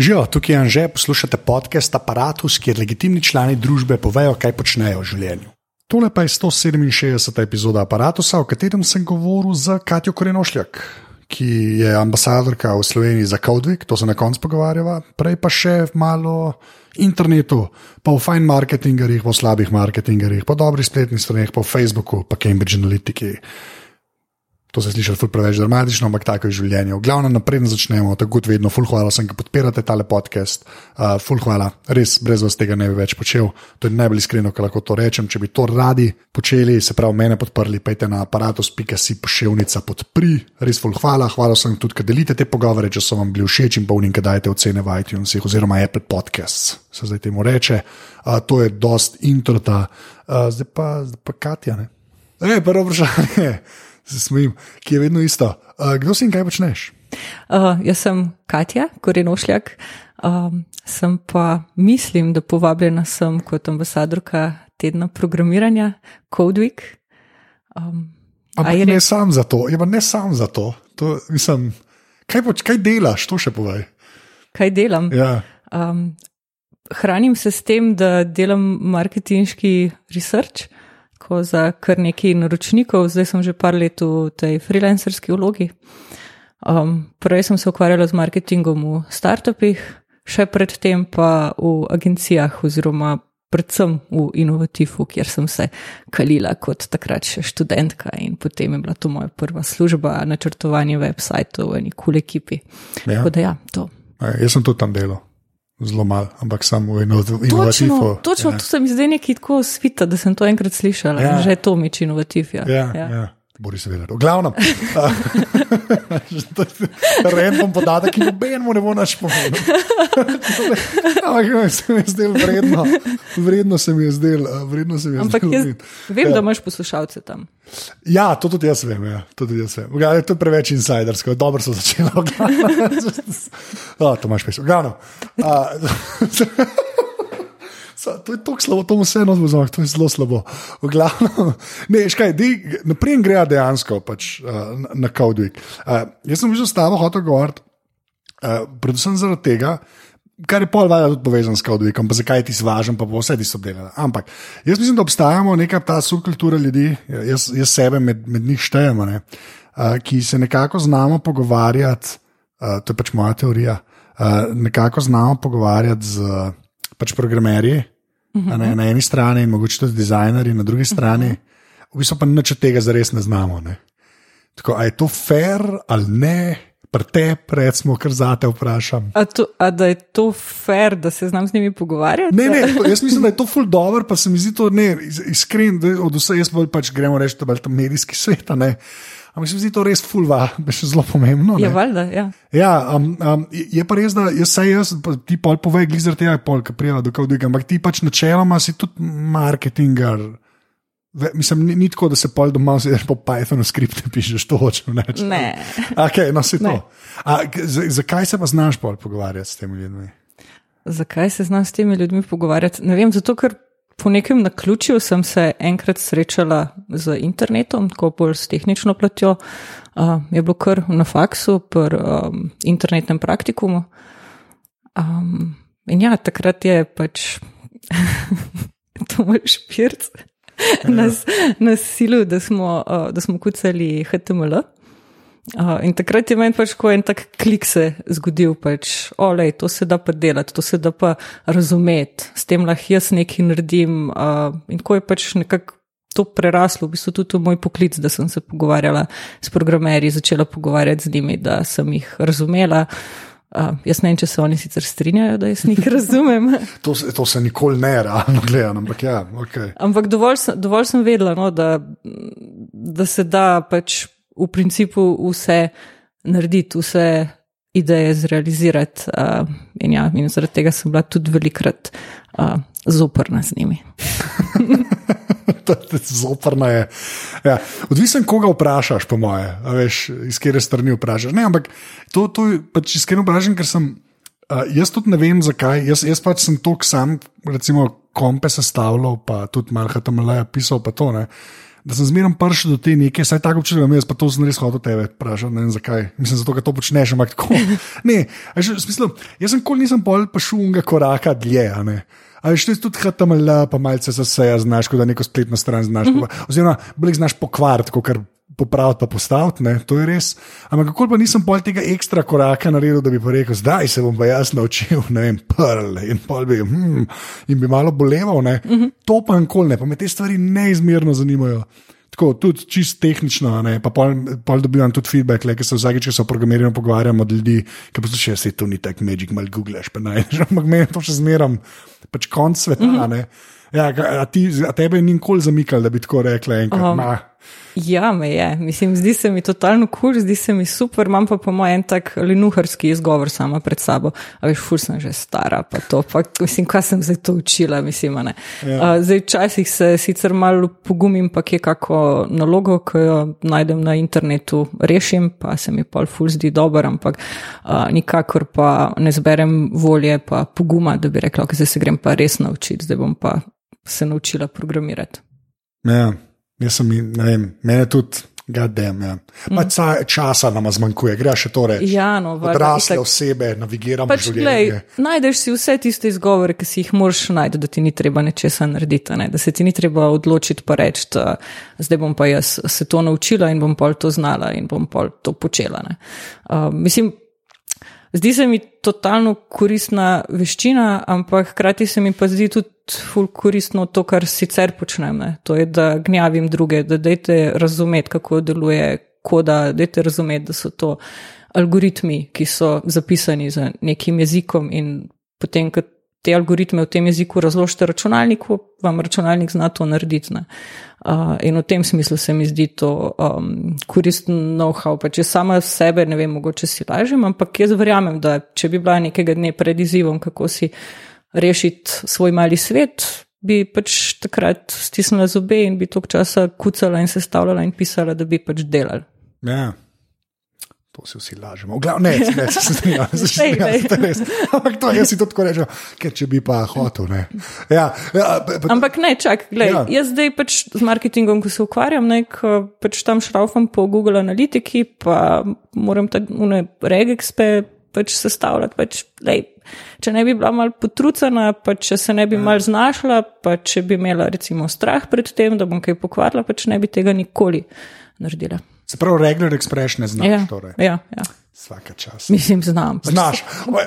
Živijo, tukaj je Anže, poslušate podcast Apparatus, kjer legitimni člani družbe povejo, kaj počnejo v življenju. Tole pa je 167. epizoda Apparatusa, o katerem sem govoril z Katjo Korenošljak, ki je ambasadorka v Sloveniji za Codevik, to se na koncu pogovarjava, prej pa še malo internetu, pa v fine marketingerjih, v slabih marketingerjih, po dobrih spletnih straneh, po Facebooku, pa Cambridge Analytiki. To se sliši ful preveč dramatično, ampak tako je življenje. V glavnem, naprej začnemo, tako kot vedno, ful hvala, sem, ki podpirate tale podcast. Uh, ful hvala, res brez vas tega ne bi več počel. To je najbolj iskreno, kar lahko to rečem. Če bi to radi počeli, se pravi, mene podprli, pejte na aparatus.si pošiljnica podpri. Res ful hvala, hvala sem tudi, ker delite te pogovore, če so vam bili všeč in pa unim, kaj dajete ocene v iTunesih oziroma Apple Podcasts, se zdaj temu reče. Uh, to je dost introta, uh, zdaj pa, zdaj pa Katja. Ne? E, prvo vprašanje se smejim, ki je vedno isto. Uh, kdo si in kaj počneš? Uh, jaz sem Katja, Korenošljak, um, sem pa mislim, da povabljena sem kot ambasadorka tedna programiranja Codewik. Um, Ampak ne res? sam za to, ja, ne sam za to. to mislim, kaj, poč, kaj delaš, to še povej. Kaj delam? Ja. Um, hranim se s tem, da delam marketinški research tako za kar nekaj naročnikov, zdaj sem že par let v tej freelancerski vlogi. Um, prej sem se ukvarjala z marketingom v startupih, še predtem pa v agencijah oziroma predvsem v inovativu, kjer sem se kalila kot takrat še študentka in potem je bila to moja prva služba, načrtovanje websajtov v neki kul ekipi. Ja. Da, ja, jaz sem tudi tam delal zelo malo, ampak samo inovativno. Točno, točno ja. to se mi zdaj nekaj tako svita, da sem to enkrat slišala. Ja. Že je to mič inovativ. Ja. Ja, ja. Ja. Bori se vedeti. V glavnem, rečem podatek, ki nobenemu ne bo naš pomen. Ampak se mi je zdel vredno, vredno se mi je zdel. Vredno se mi je Ampak zdel, jaz vem, ja. da imaš poslušalce tam. Ja, to tudi jaz vem. Ja. To, tudi jaz vem. Gledaj, to je preveč insidersko, dobro so začeli. to imaš pesem. Glavno. To je tako slabo, to mu vseeno zelo, to je zelo slabo. V glavnem, ne, škaj, naprej gre dejansko pač, uh, na Codewik. Uh, jaz sem že s tabo hotel govoriti, uh, predvsem zaradi tega, kar je pol valjda tudi povezan s Codewikom, pa zakaj ti zvažam, pa vse ti so delali. Ampak jaz mislim, da obstajamo neka ta subkultura ljudi, jaz, jaz sebe med, med njih štejemo, ne, uh, ki se nekako znamo pogovarjati, uh, to je pač moja teorija, uh, nekako znamo pogovarjati z. Uh, pač programerji uh -huh. na, na eni strani in mogoče tudi dizajnerji na drugi strani, uh -huh. v bistvu pa nič od tega zares ne znamo. Ne? Tako, a je to fair ali ne? Prte, recimo, kar zate vprašam. A, to, a da je to fair, da se znam z njimi pogovarjati? Ne, ne, jaz mislim, da je to ful dobro, pa se mi zdi to ne, iskren, od vse jaz bolj pač gremo reči, da je to medijski svet. Ampak se mi zdi to res fulva, je zelo pomembno. Je valjda, ja. ja um, um, je pa res, da jaz se jaz, ti pol povej, glizar tega je pol, ki prijava do kavdiga, ampak ti pač načeloma si tudi marketingar. Mislim, ni, ni tako, da se pol doma zješ po Pythonu skripte, pišeš to hočeš reči. Ne. Okay, no, to. A, zakaj se pa znaš pol pogovarjati s temi ljudmi? Zakaj se znaš s temi ljudmi pogovarjati? Ne vem, zato ker po nekem naključju sem se enkrat srečala z internetom, tako bolj s tehnično platjo. Uh, je bilo kar na faksu, pri um, internetnem praktikumu. Um, in ja, takrat je pač Tomaš Pirc ja. nas, nas silil, da smo, uh, smo kucali HTML. Uh, in takrat je meni pač en tak klik se zgodil, pač, olej, to se da pa delati, to se da pa razumeti, s tem lahko jaz nekaj naredim. Uh, in ko je pač nekako to preraslo, v bistvu tudi moj poklic, da sem se pogovarjala s programerji, začela pogovarjati z njimi, da sem jih razumela. Uh, jaz ne vem, če se oni sicer strinjajo, da jaz njih razumem. to, to se nikoli ne, realno gledano, ampak ja. Okay. Ampak dovolj sem, dovolj sem vedela, no, da, da se da pač v principu vse narediti, vse ideje zrealizirati. Uh, in, ja, in zaradi tega sem bila tudi velikrat uh, zoprna z njimi. Zoprna je. Ja. Odvisen, koga vprašaš, po moje, veš, iz katere strani vprašaš. Ne, ampak to, to je pač iskreno vprašanje, ker sem. Uh, jaz tudi ne vem, zakaj. Jaz, jaz pač sem to sam, recimo, kompe sestavljal, pa tudi malo HTML-ja pisal, pa to ne. Da sem zmeraj prišel do te neke, saj tako občutek imam, jaz pa to sem res hodil tebe vprašati, ne vem zakaj. Mislim, zato, ker to počneš, ampak tako. Ne, a že, v smislu, jaz sem kol nisem pol pa šel unga koraka dlje, a ne. Ali še tudi HTML, pa malce za vse, znaš, kot da neko spletno stran znaš. Mm -hmm. Oziroma, bolj znaš pokvariti, kot kar popraviti, pa postaviti, ne, to je res. Ampak kako pa nisem pol tega ekstra koraka naredil, da bi pa rekel, zdaj se bom pa jaz naučil, ne vem, prle in pol bi, hmm, in bi malo boleval, ne. Mm -hmm. To pa nikoli ne, pa me te stvari neizmerno zanimajo. Tako, tudi čist tehnično, ne, pa pol, pol dobivam tudi feedback, ki se vsakeč, če se o programiranju pogovarjam od ljudi, ki poslušajo, se to ni tako magic, malo googlaš, pa naj, ampak meni to še zmeram, pač konc sveta, mm -hmm. ne. Ja, a, ti, a tebe ni nikoli zamikal, da bi tako rekla enkrat, um. Ja, me je. Mislim, zdi se mi totalno kul, cool, zdi se mi super, imam pa po mojem en tak lenuharski izgovor sama pred sabo. A veš, fur sem že stara, pa to, pa mislim, kaj sem zdaj to učila, mislim, ne. Ja. A, zdaj, včasih se sicer malo pogumim, pa je kako nalogo, ki jo najdem na internetu, rešim, pa se mi pol ful zdi dober, ampak a, nikakor pa ne zberem volje, pa poguma, da bi rekla, da se grem pa res naučiti, zdaj bom pa se naučila programirati. Ja. Jaz sem, ne vem, meni tudi. Gadem, ja. mm. Časa nam zmanjkuje, gre še to reči. Ja, no, Odrasle tak, osebe, navigiramo pač, življenje. Glej, najdeš si vse tiste izgovore, ki si jih moraš najti, da ti ni treba nečesa narediti, ne? da se ti ni treba odločiti pa reči, da zdaj bom pa jaz se to naučila in bom pol to znala in bom pol to počela. Uh, mislim, Zdi se mi totalno koristna veščina, ampak hkrati se mi pa zdi tudi ful koristno to, kar sicer počnem. Ne? To je, da gnjavim druge, da dajte razumeti, kako deluje koda, dajte razumeti, da so to algoritmi, ki so zapisani z nekim jezikom in potem, ko te algoritme v tem jeziku razložite računalniku, vam računalnik zna to narediti. Uh, in v tem smislu se mi zdi to um, koristno know-how. Pa če sama sebe, ne vem, mogoče si lažem, ampak jaz verjamem, da če bi bila nekega dne pred izzivom, kako si rešiti svoj mali svet, bi pač takrat stisnila zobe in bi tok časa kucala in sestavljala in pisala, da bi pač delala. Ja. To si vsi lažemo. Glav, ne, ne, se strinjam, se strinjam. Ampak to jaz si to tako rečem, ker če bi pa hotel. Ne. Ja, ja, pa, Ampak ne, čak, gledaj, ja. jaz zdaj pač z marketingom, ko se ukvarjam, ne, pač tam šraufam po Google Analytiki, pa moram ta regekspe pač sestavljati. Pač, lej, če ne bi bila mal potrucena, pa če se ne bi ja. mal znašla, pa če bi imela recimo strah pred tem, da bom kaj pokvarila, pač ne bi tega nikoli naredila. Se pravi, regular expression znaš. Ja, torej. ja, ja. Vsaka čas. Mislim, znam. Pač znaš.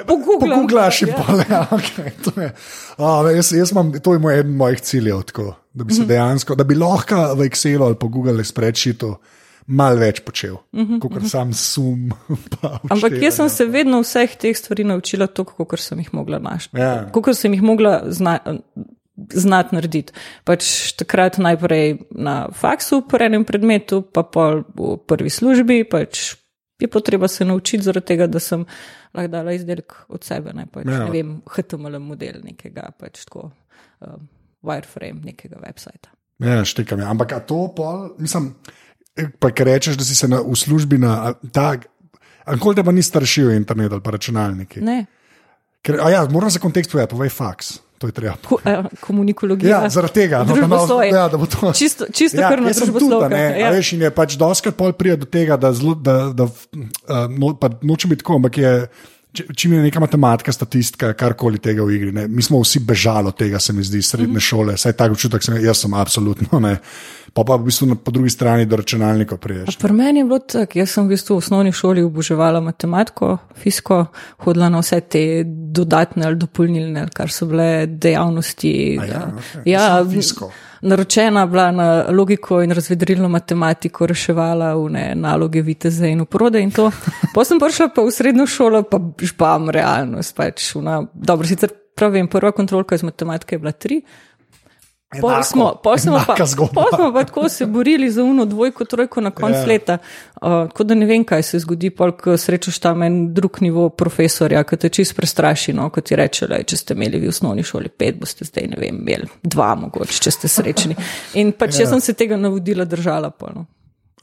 Pogooglaš in pa le. Okay, jaz, jaz imam, to je moj eden mojih ciljev, tako, da bi se mhm. dejansko, da bi lahko v Excelu ali pa Google spreadsheetu mal več počel, uh -huh, kot uh -huh. sam sum. Ampak jaz sem se vedno vseh teh stvari naučila tako, kot sem jih mogla našti. Ja. Kot sem jih mogla znati znati narediti. Pač takrat najprej na faksu, po enem predmetu, pa pol v prvi službi, pač je potreba se naučiti, zaradi tega, da sem lahko dala izdelek od sebe, ne, pač, ja. ne vem, HTML model nekega, pač tako um, wireframe nekega websita. Ja, štekam, ja. ampak to pol, mislim, pa kaj rečeš, da si se na, v službi na tak. Ankoli te pa ni staršil internet ali pa računalniki. Ne. Ker, ja, moram za kontekst povedati, povej faks to je treba. Ko, eh, komunikologija. Ja, zaradi tega, no, da, no, ja, da bo to. Čisto, čisto ja, nas družbo. Ja. Veš, in je pač doskrat pol prije do tega, da, zlo, da, da uh, no, nočem biti tako, ampak je. Če mi je neka matematika, statistika, karkoli tega v igri, ne. mi smo vsi bežali od tega, se mi zdi, srednje mm -hmm. šole, vsaj tako občutek, sem, jaz sem absolutno ne pa pa v bistvu na, po drugi strani do računalnika priješ. Pri meni je bilo tako, jaz sem v bistvu v osnovni šoli oboževala matematiko, fisko, hodila na vse te dodatne ali dopolnilne, kar so bile dejavnosti. Ja, okay. ja, fisko. Naročena bila na logiko in razvedrilno matematiko, reševala v naloge viteze in uprode in to. Potem sem prišla pa v srednjo šolo, pa žbam realnost. Pač una, dobro, sicer pravim, prva kontrolka iz matematike je bila tri. Pol smo, pol smo, pa, pol smo pa tako se borili za uno dvojko, trojko na koncu yeah. Ja. leta. Uh, tako da ne vem, kaj se zgodi, ko srečaš tam en drug nivo profesorja, ki te čist prestraši, no, kot ti reče, le, če ste imeli v osnovni šoli pet, boste zdaj, ne vem, imeli dva mogoče, če ste srečni. In pač yeah. jaz ja. sem se tega navodila držala polno.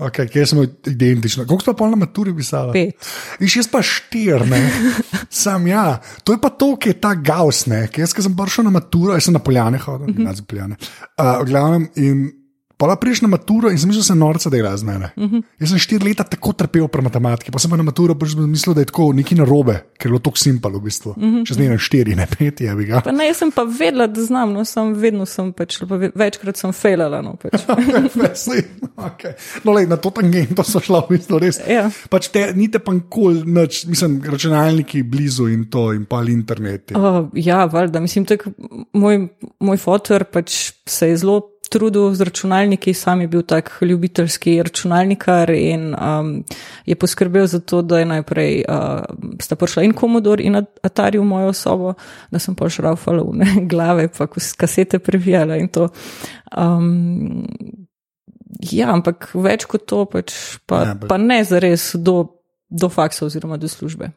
Okay, kje smo identični? Kako smo pa na maturi pisali? Pet. In še pa štir, ne? Sam ja. To je pa to, ki je ta gaus, ne? Ker jaz sem prišel na maturo, jaz sem na poljane hodil, uh -huh. na poljane. Uh, glavnem, in Pa priješ na maturo in zmišljal se norca dela z mene. Uh -huh. Jaz sem štiri leta tako trpel pri matematiki, pa sem pa na maturo mislil, da je tako neki narobe, ker je bilo tako simpel v bistvu. Uh -huh. Če na štiri, ne pet, je bi ga. Pa ne, jaz sem pa vedela, da znam, no sem vedno sem pač, pa večkrat sem failala. No, pač. okay. no lej, na to tangento so šla v bistvu res. Ja. Pač te, ni te pa nikoli, mislim, računalniki blizu in to in pa internet. Uh, ja, valjda, mislim, tak, moj, moj fotor pač se je zelo trudil z računalniki, sam je bil tak ljubiteljski računalnikar in um, je poskrbel za to, da je najprej uh, sta prišla in Commodore in Atari v mojo sobo, da sem pa šrafala v glave, pa kasete previjala in to. Um, ja, ampak več kot to, pač pa, ja, pa ne zares do, do faksa oziroma do službe.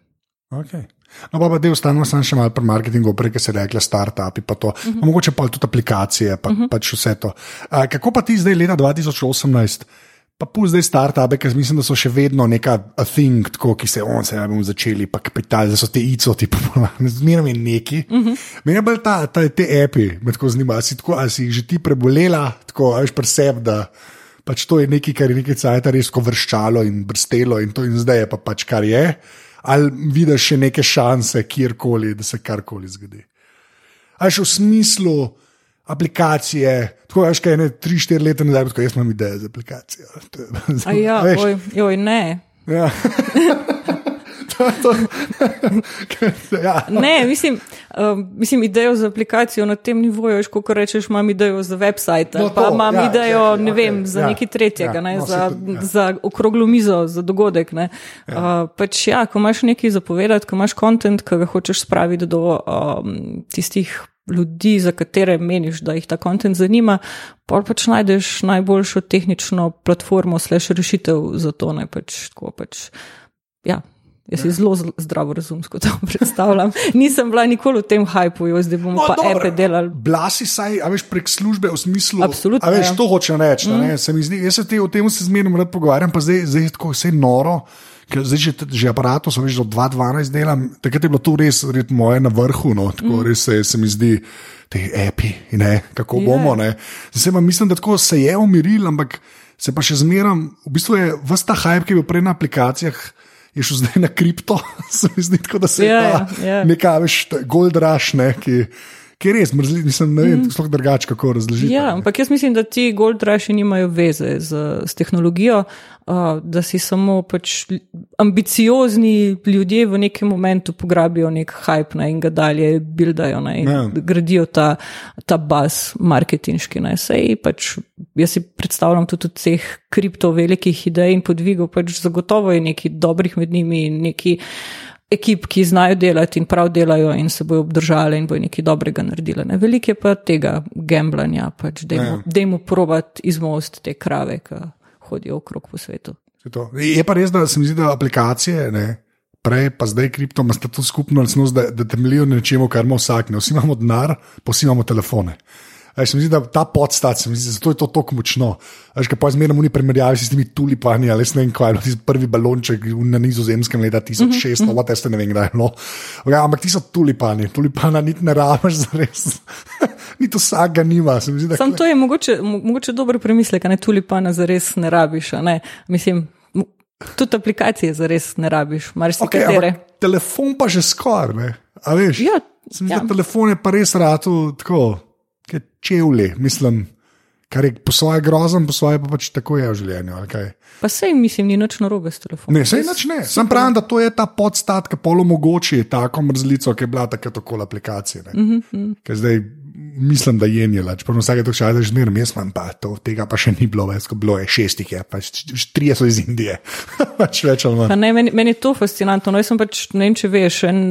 Okay. No, pa, del stanova sem še malo pri marketingu, prej se reče start-upi, pa to, uh -huh. pa mogoče pa tudi aplikacije, pa, uh -huh. pač vse to. A, kako pa ti zdaj, leta 2018, pa pu zdaj start-upe, ker mislim, da so še vedno neka thing, tako, ki se on se ne bomo začeli, pa kapital, da so te ico, ti popularni, zmeraj je neki. Uh -huh. Meni je bolj ta, ta, te api, me tako zanima, si, tako, si jih že ti prebolela, tako, veš, preseb, da. Pač to je nekaj, kar je nekaj cajt res vrščalo in brstelo, in to in zdaj je pa pač kar je ali vidiš še neke šanse, kjerkoli, da se karkoli zgodi. Až v smislu aplikacije, tako veš, kaj je ne 3-4 leta nazaj, tako jaz imam ideje za aplikacijo. Ja, oj, oj, ne. Ja. ja. Ne, mislim, um, mislim, idejo za aplikacijo na tem nivoju, veš, kot rečeš, imam idejo za website, no, pa imam ja, idejo ne okay, vem, za ja, nekaj tretjega, ja, ne, no, za, to, ja. za okroglo mizo, za dogodek. Ja. Uh, pač, ja, ko imaš nekaj zapovedati, ko imaš kontent, ki ga hočeš spraviti do um, tistih. Ljudi, za katere meniš, da jih ta kontent zanima, pa pač najdeš najboljšo tehnično platformo, slash rešitev za to. Ne, pač, tako, pač, ja, Jaz si zelo zdravo razumsko to predstavljam. Nisem bila nikoli v tem hajpu, zdaj bomo no, pa epe delali. Blasi saj, a veš, prek službe v smislu. Absolutno. A veš, ja. to hočem reči. Mm. Se zdi, jaz se te, o tem se zmerno rad pogovarjam, pa zdaj, zdaj je tako vse noro. Zdaj že, že aparato sem že do 2012 delam, takrat je bilo to res, res moje na vrhu, no, tako mm. res se, se mi zdi, te epi, ne, kako yeah. bomo. Ne. Zdaj pa mislim, da tako se je umiril, ampak se pa še zmeram, v bistvu je vsta hype, ki je bil prej na aplikacijah je šel zdaj na kripto, se mi zdi, da se je ja, yeah. Ja. nekaj več, gold rush, ne, ki, ki je res, mrzli, mislim, ne vem, mm. sploh drugače, kako razložiti. Ja, ampak jaz mislim, da ti gold rushi nimajo veze z, z tehnologijo, uh, da si samo pač ambiciozni ljudje v nekem momentu pograbijo nek hype ne, in ga dalje buildajo ne, in ja. gradijo ta, ta baz marketinški. Ne. Sej pač jaz si predstavljam tudi od teh kripto velikih idej in podvigov, pač zagotovo je nekaj dobrih med njimi in neki. Ekip, ki znajo delati in prav delajo, in se bojo obdržali, in bojo nekaj dobrega naredili. Ne? Veliko je pa tega gamblanja, pač, da jim probati izmost te krave, ki hodijo okrog po svetu. Je pa res, da se mi zdi, da aplikacije, ne, prej pa zdaj kripto, ima to skupno, da, da temeljijo na nečemu, kar ima vsak. Ne. Vsi imamo denar, pa vsi imamo telefone. Aj, se mi zdi, da ta podstat, se zdi, zato je to tako močno. Aj, pa zmerno ni primerjavi s temi tulipani, ali ne vem, kaj je tisti prvi balonček na nizozemskem leta 1600, mm -hmm. teste ne vem, kdaj je bilo. Ja, ampak ti so tulipani, tulipana niti ne rabiš za res. niti vsak ga nima. Zdi, Sam to je mogoče, mogoče dober premislek, ne tulipana za res ne rabiš. Ne? Mislim, tudi aplikacije za res ne rabiš, marsikaj. Okay, telefon pa že skoraj, a veš? Ja, Zdi, ja. Telefon je pa res rado tako čevlji, mislim, kar je po svoje grozen, po svoje pa pač tako je v življenju. Pa sej mislim, ni nič narobe s telefonom. Ne, sej nič ne. Sam pravim, da to je ta podstat, ki polomogoči tako mrzlico, ki je bila tako tako aplikacija. Mm -hmm. Zdaj mislim, da je njela, čeprav vsake to časa že zmerno, jaz imam pa to, tega pa še ni bilo več, ko bilo je šestih, je pa trije so iz Indije. pač več ali manj. Ne, meni, meni je to fascinantno. No, jaz sem pač, ne vem, če veš, en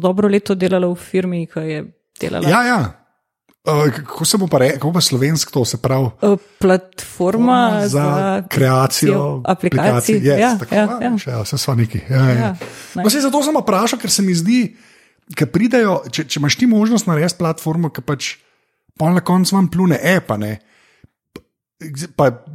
dobro leto delala v firmi, ki je delala. Ja, ja. Uh, kako se bo pa rekel, kako pa slovensko to se pravi? Uh, platforma za, za kreacijo aplikacij. Yes, ja, tako, ja, ja. ja, vse so neki. Ja, ja. Ja, no, se zato sem vprašal, ker se mi zdi, da pridejo, če, če imaš ti možnost narediti platformo, ki pač pa na koncu vam plune, e pa ne.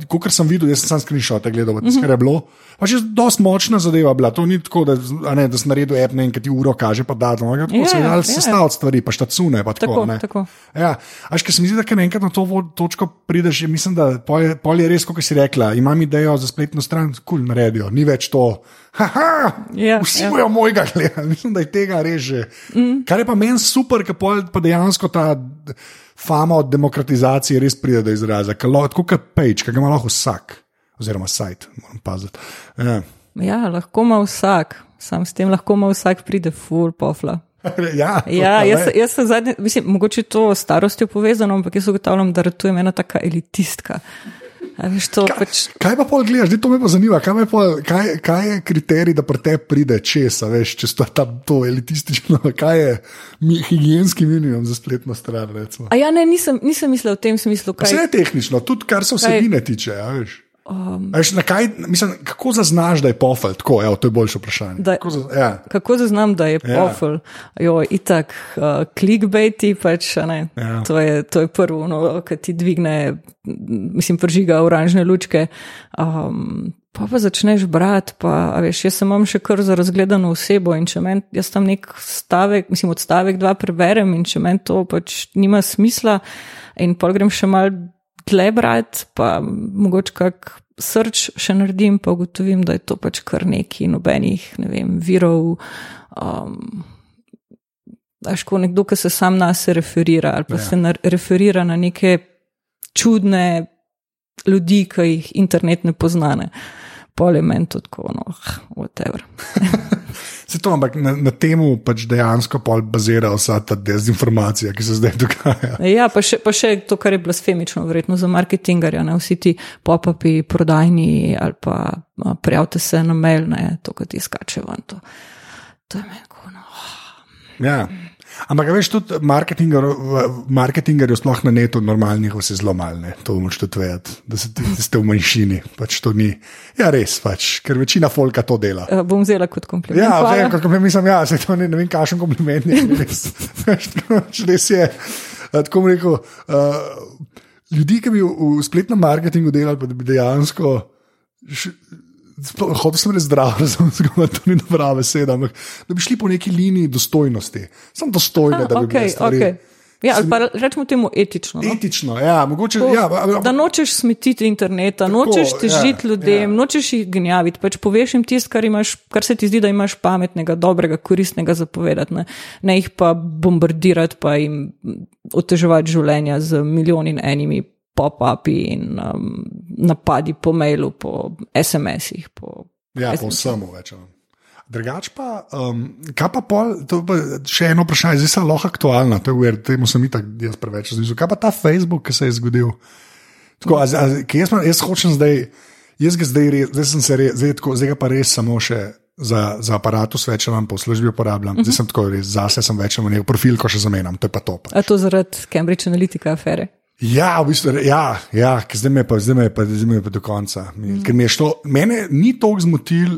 Kot sem videl, jaz sem screenshot gledal, mm -hmm. kar je bilo. Pa še dosti močna zadeva bila. To ni tako, da, ne, da sem naredil app, ne, ki ti uro kaže, pa da no, tako yeah, se je yeah. sestavljati stvari, pa štacune. Pa tako, tako, tako. Ja, až ker se mi zdi, da enkrat na to točko prideš, je, mislim, da pol je, pol je res, kot si rekla, imam idejo za spletno stran, kul cool, naredijo, ni več to. Haha, yeah, vsi yeah. bojo mojega gledati, mislim, da je tega reže. Mm. Kar je pa meni super, ker pa dejansko ta fama od demokratizacije res pride do izraza. Tako kot page, ki ga ima lahko vsak, oziroma sajt, moram paziti. Ja. ja, lahko ima vsak, sam s tem lahko ima vsak pride full pofla. ja, ja jaz, jaz sem zadnji, mislim, mogoče to starostjo povezano, ampak jaz ugotavljam, da ratujem ena taka elitistka. Veš, kaj, pač... kaj pa pol gledaš, to me pa zanima, kaj, pol, kaj, kaj je kriterij, da pri tebi pride česa, veš, če so ta to elitistično, kaj je mi, higijenski minimum za spletno stran. Ja, ne, nisem, nisem mislil v tem smislu. Kaj... Vse je tehnično, tudi kar se vsebine kaj... tiče. Ja, Um, kaj, mislim, kako zaznaš, da je pofel? Tako, evo, to je boljše vprašanje. Da, kako, za, ja. kako zaznam, da je ja. pofel? Jo, itak, uh, clickbaiti, pač, ne, ja. to, je, to je prvo, no, ki ti dvigne, mislim, pržiga oranžne lučke. Um, pa pa začneš brati, pa veš, jaz sem imam še kar za razgledano osebo in če meni, jaz tam nek stavek, mislim, odstavek dva preberem in če meni to pač nima smisla in pa grem še mal tle brati, pa mogoče kak srč še naredim, pa ugotovim, da je to pač kar neki nobenih, ne vem, virov. Um, Ko nekdo, ki se sam na sebe referira, ali pa ja. se na, referira na neke čudne ljudi, ki jih internet ne poznane. Uh, pol je meni tudi tako, no, whatever. Se to, ampak na, na tem pač dejansko bazira vsa ta dezinformacija, ki se zdaj dogaja. Ja, pa še, pa še to, kar je blasfemično, verjetno za marketingarja, ne vsi ti pop-upi, prodajni ali pa prijavite se na mail, ne to, kar ti skače ven. To, to je meni kono. Ja. Ampak, veš, tudi marketingerjev, sploh na netu, normalnih, vse zelo malne, to moč tudi vedeti, da, da ste v manjšini. Pač to ni. Ja, res, pač, ker večina folka to dela. Uh, bom vzela kot kompliment. Ja, vem, kot kompliment, mislim, ja, se to ne, ne vem, kakšen kompliment je. Res, res je. Tako bom rekel, uh, ljudi, ki bi v, v spletnem marketingu delali, pa da bi dejansko. Hotel sem reči zdrav, razumem, da to ni dobra beseda, ampak da bi šli po neki liniji dostojnosti. Sem dostojna, da bi okay, bili. Okay. Ja, ali pa rečemo temu etično. No? Etično, ja, mogoče. To, ja, da nočeš smetiti interneta, tako, nočeš težiti ja, ljudem, ja. nočeš jih gnjaviti. Pač poveš jim tisto, kar, kar se ti zdi, da imaš pametnega, dobrega, koristnega zapovedati. Ne, ne jih pa bombardirati, pa jim oteževati življenja z milijoni enimi pop-upi in um, napadi po mailu, po SMS-ih. Po ja, po vsemu več. Drugač pa, um, kaj pa pol, to je še eno vprašanje, zdaj se je lahko aktualno, to je uvir, temu sem itak jaz preveč razmišljal. Kaj pa ta Facebook, ki se je zgodil? Tako, a, a, jaz, jaz hočem zdaj, jaz ga zdaj, res, zdaj sem se res, zdaj, tako, zdaj pa res samo še za, za aparatus več vam po službi uporabljam. Uh -huh. Zdaj mhm. sem tako res, zase sem več njegov profil, ko še zamenjam, to je pa to. Pač. A to zaradi Cambridge Analytica afere? Ja, v bistvu, ja, ja zdaj me je pa, zdaj me je pa, zdaj me je pa do konca. Mm. Ker me je šlo, mene ni to zmotil,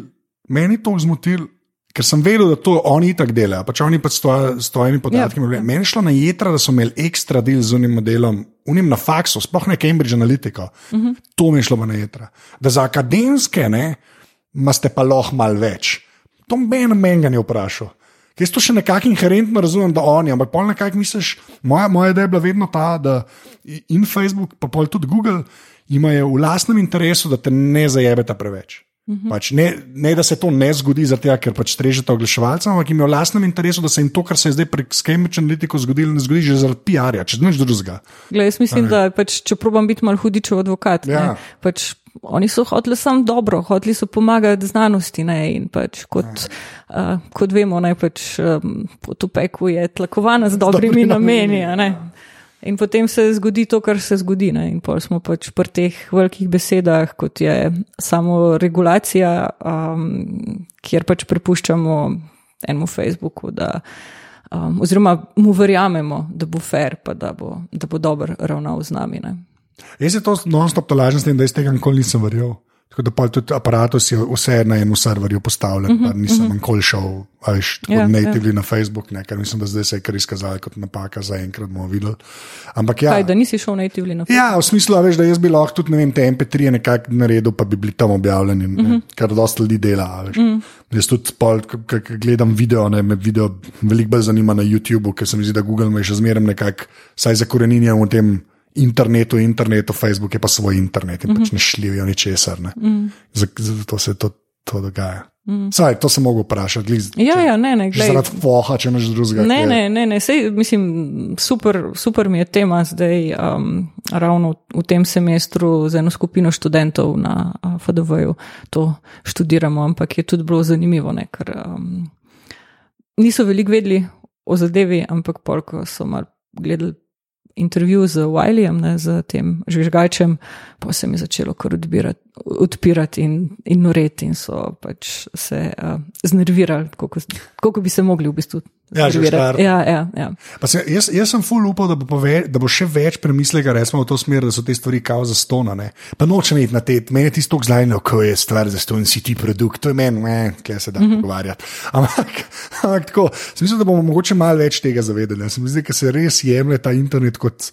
meni to zmotil, ker sem vedel, da to oni tako delajo, pač oni pa s svojimi podatki. Yep. Ja. Meni je šlo na jedra, da so imeli ekstra del z unim modelom, unim na faksu, sploh ne Cambridge Analytica. Mm -hmm. To mi je šlo na jedra. Da za akademske, ne, imate pa lahko malo več. To meni menga ni vprašal. Jaz to še nekako inherentno razumem, da oni, ampak pol nekako misliš, moja, moja ideja je bila vedno ta, da in Facebook, pa tudi Google, imajo v lastnem interesu, da te ne zajebeta preveč. Mhm. Pač ne, ne, da se to ne zgodi, zato ker pač strežete oglaševalcem, ampak imajo v lastnem interesu, da se jim to, kar se je zdaj prek Cambridge Analytica zgodilo, ne zgodi že zaradi PR-ja, če ne drugega. Jaz mislim, da pač, če probam biti malo hudičev advokat, ja. ne, pač oni so hoteli samo dobro, hoteli so pomagati znanosti. Ne, in pač kot, uh, kot vemo, naj pač um, pot v peku je tlakovana z dobrimi Dobri nameni. nameni in potem se zgodi to, kar se zgodi. Ne, in pa smo pač pri teh velikih besedah, kot je samo regulacija, um, kjer pač prepuščamo enemu Facebooku. Da, Um, oziroma, mu verjamemo, da bo fair, pa da bo, da bo dobro ravnal z nami. Ne. Jaz se to non-stop tolažim s tem, da iz tega nikoli nisem verjel. Tako da pa tudi aparatus je vse na enem serverju postavljen, uh -huh, pa nisem uh -huh. nikoli šel, ajš, tako Ja, natively na Facebook, ne, ker mislim, da zdaj se je kar izkazalo kot napaka, zaenkrat bomo videli. Ampak ja. Kaj, da nisi šel natively na Facebook? Ja, v smislu, a veš, da jaz bi lahko tudi ne vem, te MP3 nekako naredil, pa bi bili tam objavljeni, ne, uh -huh. kar dosta ljudi dela. Veš. Uh -huh. Jaz tudi, ko- gledam video, ne, me video veliko bolj zanima na YouTubu, ker se mi zdi, da Google me še zmeraj nekako, saj zakoreninjen v tem internetu, internetu, Facebook je pa svoj internet in uh -huh. pač ne šljivijo ničesar. Ne. -huh. Zato se to, to dogaja. -huh. Saj, to sem mogel vprašati, glih, Ja, ja, ne, ne, glej. zaradi foha, če imaš drugega. Ne, je- ne, ne, ne. Sej, mislim, super, super mi je tema zdaj, um, ravno v tem semestru z eno skupino študentov na uh, FDV-ju to študiramo, ampak je tudi bilo zanimivo, ne, ker um, niso veliko vedeli o zadevi, ampak pol, ko so mal gledali intervju z Wileyjem, ne, z tem žvižgačem, pa se mi je začelo kar odbirati, odpirati in, in noreti in so pač se uh, znervirali, koliko bi se mogli v bistvu. Ja, ja, ja, ja. Pa Se, jaz, jaz sem full upal, da bo, pa ve, da bo še več premislega, resmo v to smer, da so te stvari kao za stonane. Pa nočem iti na te, meni je tisto zlajno, ko je stvar za ston, si ti produkt, to je meni, ne, kje se da mm -hmm. pogovarjati. Ampak, ampak tako, sem mislil, da bomo mogoče malo več tega zavedali. ne. Se mi zdi, da se res jemlje ta internet kot.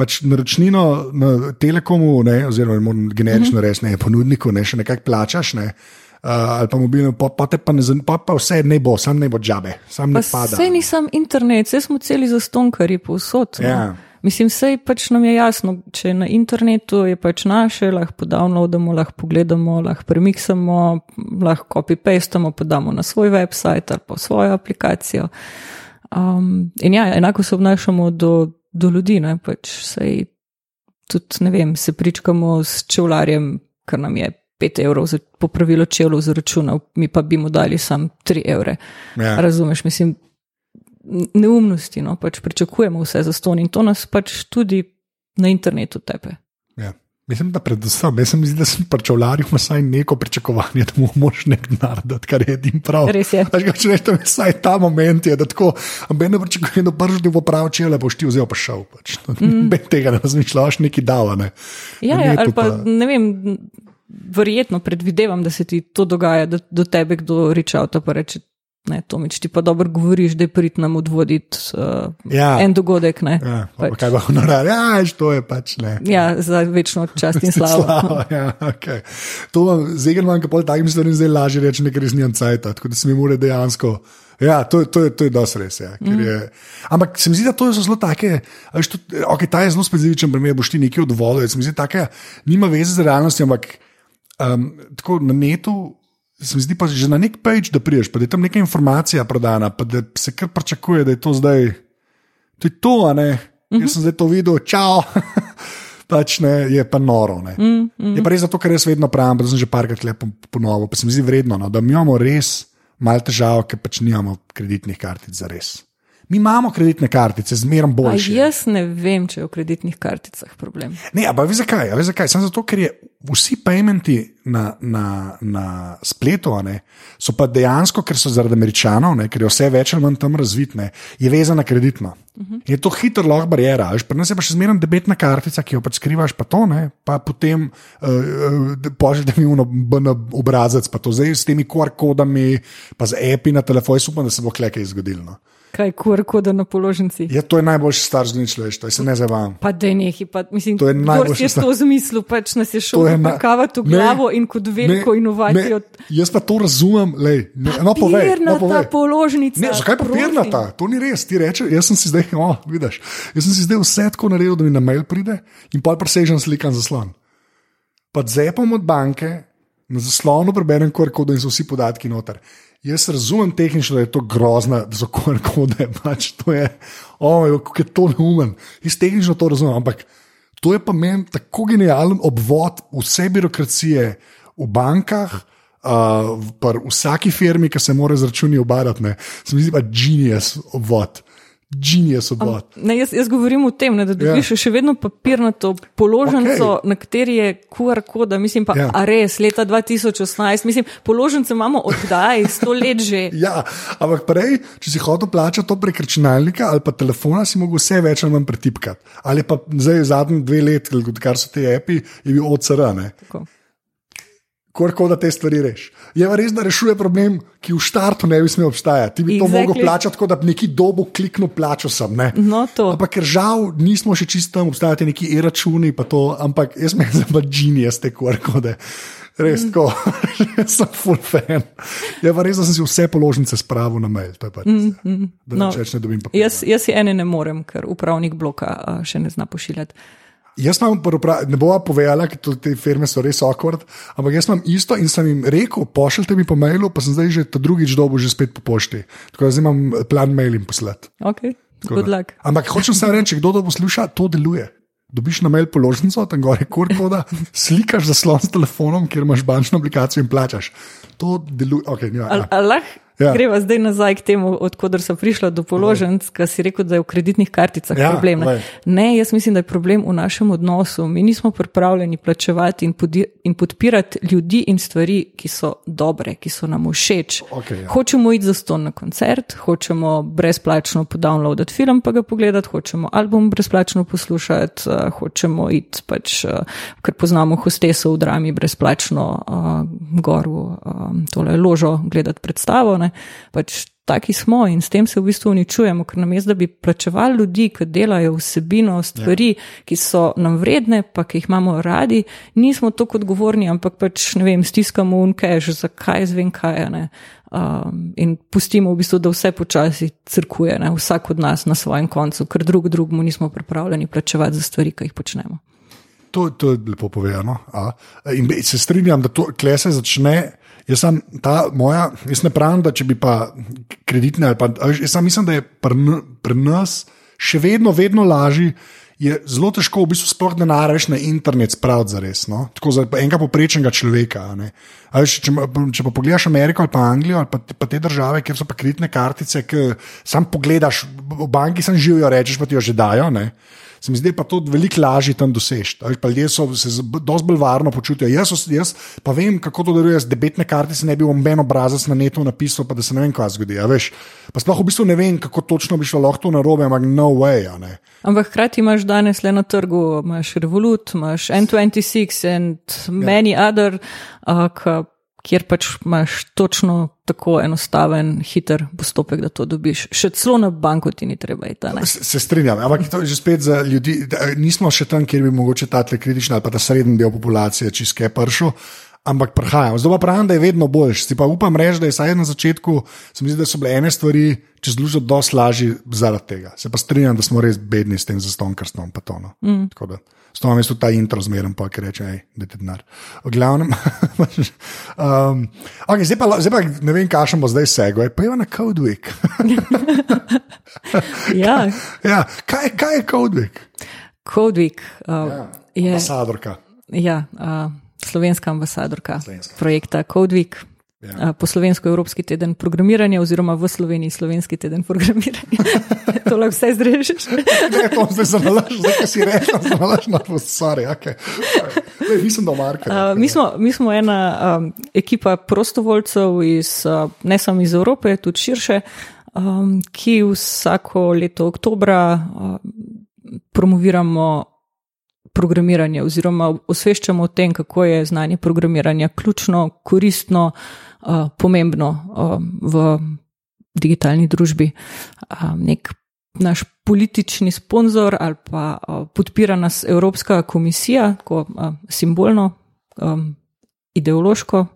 Pač naročnino na Telekomu, ne, oziroma generično Mhm. reči, ne, ponudniku, ne, še nekaj plačaš, ne, uh, ali pa mobilno, pa, pa te pa ne zanima, pa, pa vse ne bo, sam ne bo džabe, sam Pa ne pada. sej nisem internet, sej smo celi zastonkari povsod. no. Ja. Mislim, sej pač nam je jasno, če je na internetu je pač naše, lahko downloadamo, lahko pogledamo, lahko premiksamo, lahko copy-pastamo, podamo na svoj website ali pa svojo aplikacijo. Um, in ja, enako se obnašamo do, do ljudi, ne pač sej tudi, ne vem, se pričkamo s čevlarjem, ker nam je 5 evrov za popravilo čevljev zaračunal, mi pa bi mu dali sam 3 evre. Ja. Razumeš, mislim, neumnosti, no, pač pričakujemo vse za ston in to nas pač tudi na internetu tepe. Mislim, da predvsem, jaz se mi zdi, da sem pričakoval vsaj neko pričakovanje, da mu moš nek narediti, kar je edin prav. Res je. Kaj, če rečeš, vsaj ta moment je, da tako, amben ne pričakuje, da prvič ti bo prav čele, boš ti vzel pa šel. Pač. Mm. tega ne razmišljaš, neki davane. Ja, ja ali pa, ne vem, verjetno predvidevam, da se ti to dogaja, da do tebe kdo reče avto pa reče. Ne, Tomič, ti pa dobro govoriš, da je prid nam odvoditi uh, Ja. en dogodek. Ne, Ja, pa, pač. Kaj bo honorar? Ja, to je pač ne. ja, za večno čast in slavo. Slava, ja, okay. To vam, zdaj imam, kako takim stvarem zdaj lažje reči, nekaj res nimam cajt, tako da se mi mora dejansko. Ja, to, to, je- to je dosti res. Ja, ker je, ampak se mi zdi, da to so zelo take. tudi, okay, ta je zelo specifičen primer, boš ti nekaj odvolil. Se mi zdi, da nima veze z realnostjo, ampak um, tako na netu. Se mi zdi pa že na nek page, da priješ, pa da je tam neka informacija prodana, pa da se kar pričakuje, da je to zdaj. To je to, a ne. Uh -huh. Jaz sem zdaj to videl, čau. pač ne, je pa noro. Mm, mm. Je pa res zato, ker jaz vedno pravim, da sem že parkrat lepo ponovil, pa se mi zdi vredno, no, da mi imamo res malo težav, ker pač nimamo kreditnih kartic za res. Mi imamo kreditne kartice, zmeraj A boljše. jaz ne vem, če je v kreditnih karticah problem. Ne, ampak veš zakaj? A zakaj? Samo zato, ker je vsi paymenti na, na, na spletu, a ne, so pa dejansko, ker so zaradi američanov, ne, ker je vse več ali manj tam razvitne, je vezana kreditno. Uh -huh. Je to hitro lahko barijera. Pri nas je pa še zmeraj debetna kartica, ki jo pač skrivaš, pa to ne, pa potem uh, uh, pošljete mi uno BN obrazec, pa to zdaj s temi QR kodami, pa z api na telefonu, jaz upam, da se bo klekaj zgodilo. No. Kaj kur koda na položnici. Ja, to je najboljši star zunaj človeštva, jaz se ne zavam. Pa da nehi, pa mislim, To je kdo najboljša si je stvar. to zmislil, pač nas je To šel je na- v Ne, glavo in kot veliko inovacijo. Ne, jaz pa to razumem, lej, ne, no, povej, no, Papirnata povej. položnica. Ne, zakaj papirnata? To ni res. Ti rečeš, jaz sem si zdaj, oh, vidiš, jaz sem si zdaj vse tako naredil, da mi na mail pride in pa presežem slikan zaslon. Pa zepom od banke, na zaslonu preberem QR-kode in so vsi podatki noter. Jaz razumem tehnično, da je to grozno, da so QR-kode, pač to je, oh, kako je to neumen. Jaz tehnično to razumem, ampak to je pa meni tako genijalen obvod vse birokracije v bankah. Uh, v vsaki firmi, ki se mora z računi obarati, se mi zdi pa genius obvod. Genius obvod. Ne, jaz, jaz govorim o tem, ne, da dobiš Ja. ja. še vedno papirnato položnico, okay. na kateri je QR koda. Mislim pa, Ja. ja. a res, leta 2018, mislim, položnice imamo oddaj, sto let že. Ja, ampak prej, če si hotel plačati to prek računalnika ali pa telefona, si mogel vse več ali manj pretipkati. Ali pa zdaj zadnji dve leti, odkar so te api, je bil OCR. Ne? Korko da te stvari reš. Je pa res, da rešuje problem, ki v štartu ne bi smel obstajati. Ti bi to Exactly. mogel plačati, tako da bi neki dobu kliknil, plačal sem. Ne? No, to. Ampak ker žal nismo še čisto tam, obstajajo neki e-računi, pa to, ampak jaz me za pa genijs te korkode. Res Mm. tako, jaz sem full fan. Je pa res, da sem si vse položnice spravil na mail, to je pač, mm, mm, da No, več ne dobim papirja. Jaz, jaz si ene ne morem, ker upravnik bloka še ne zna pošiljati. Jaz imam, ne bova povedala, ker te firme so res awkward, ampak jaz imam isto in sem jim rekel, pošljite mi po mailu, pa sem zdaj že ta drugič dobil, že spet po pošti. Tako da zdaj imam plan mail in poslati. Okay. Ampak hočem samo reči, kdo to posluša, to deluje. Dobiš na mail položnico, tam gori kurkoda, slikaš zaslon s telefonom, kjer imaš bančno aplikacijo in plačaš. To deluje. Okay, ja, ja. al Ja. greva zdaj nazaj k temu, odkudar sem prišla do položnic, ki si rekel, da je v kreditnih karticah Ja, problem. Ne? ne, jaz mislim, da je problem v našem odnosu. Mi nismo pripravljeni plačevati in, in podpirati ljudi in stvari, ki so dobre, ki so nam všeč. Okej, ja. Hočemo iti za ston na koncert, hočemo brezplačno podownloadati film, pa ga pogledati, hočemo album brezplačno poslušati, uh, hočemo iti, pač, uh, ker poznamo hosteso v drami, brezplačno uh, gor v um, tole ložo gledati predstavo. Ne. Pač taki smo in s tem se v bistvu uničujemo, ker nam je, da bi plačevali ljudi, ki delajo vsebino, stvari, ja. ki so nam vredne, pa ki jih imamo radi, nismo tako odgovorni, ampak pač ne vem, stiskamo unkeš, zakaj zvem kaj. Ne. Um, in pustimo v bistvu, da vse počasi crkuje, ne? vsak od nas na svojem koncu, ker drug drugemu nismo pripravljeni plačevati za stvari, ki jih počnemo. To, to je lepo povedano. A? In se strinjam, da to klese začne. Jaz, sem ta moja, jaz ne pravim, da če bi pa kreditne ali pa. Jaz sam mislim, da je pri pri nas še vedno, vedno lažje. Je zelo težko, v bistvu, sploh denar več na internet spraviti za res. No? Tako za enega poprečnega človeka. a ne. A Veš, če, če pa pogledaš Ameriko ali pa Anglijo ali pa, te- pa te države, kjer so pa kreditne kartice, ki sam pogledaš, v banki sem živijo, rečeš pa ti jo že dajo. Ne? Se mi zdi pa to veliko lažje tam doseči. Ljudje so se dosti bolj varno počutijo. Jaz, jaz pa vem, kako to deluje. Z debetne kartice ne bi omen obrazec na netu napisal, pa da se ne vem, kaj zgodi. pa sploh v bistvu ne vem, kako točno bi šlo lahko to narobe, ampak no way. Ampak hkrati imaš danes le na trgu, imaš Revolut, imaš N26 in many ja. other, uh, kjer pač imaš točno tako enostaven, hiter postopek, da to dobiš. Še celo na banko ti ni treba iti. Se, se strinjam, ampak to je že spet za ljudi. da, Nismo še tam, kjer bi mogoče ta kritična ali pa ta srednji del populacije čisto pršel. Ampak prihajam. Zdaj pa pravim, da je vedno boljš. Si pa upam reči, da je vsaj na začetku, se mi zdi, da so bile ene stvari čez lužo dosti lažje zaradi tega. Se pa strinjam, da smo res bedni s tem zastonkarstom. Pa to, no. mm. Tako da, s to mestu ta intro zmeren, pa ki reče, hej, da ti denar. V glavnem, um, okay, zdaj, pa, zdaj pa ne vem, kakšen bo zdaj segway, pa je na Code Week. Ja, ja, kaj, kaj je Code Week? Codewik uh, je Ambasadorka. ja, uh, slovenska ambasadorka Slovenska. projekta Codewik. Ja. Po slovensko Evropski teden programiranja, oziroma v Sloveniji Slovenski teden programiranja. to lahko vse zrežeš. Ne, to zdaj nalaž, zdaj si rečeš, sem nalaž na to, sorry, okay. Lej, nisem do Marka. Uh, mi, smo, mi smo ena um, ekipa prostovoljcev, iz, uh, ne samo iz Evrope, tudi širše, um, ki vsako leto oktobra uh, promoviramo programiranje oziroma osveščamo o tem, kako je znanje programiranja ključno, koristno, uh, pomembno uh, v digitalni družbi. Uh, nek naš politični sponzor ali pa uh, podpira nas Evropska komisija, tako uh, simbolno, um, ideološko,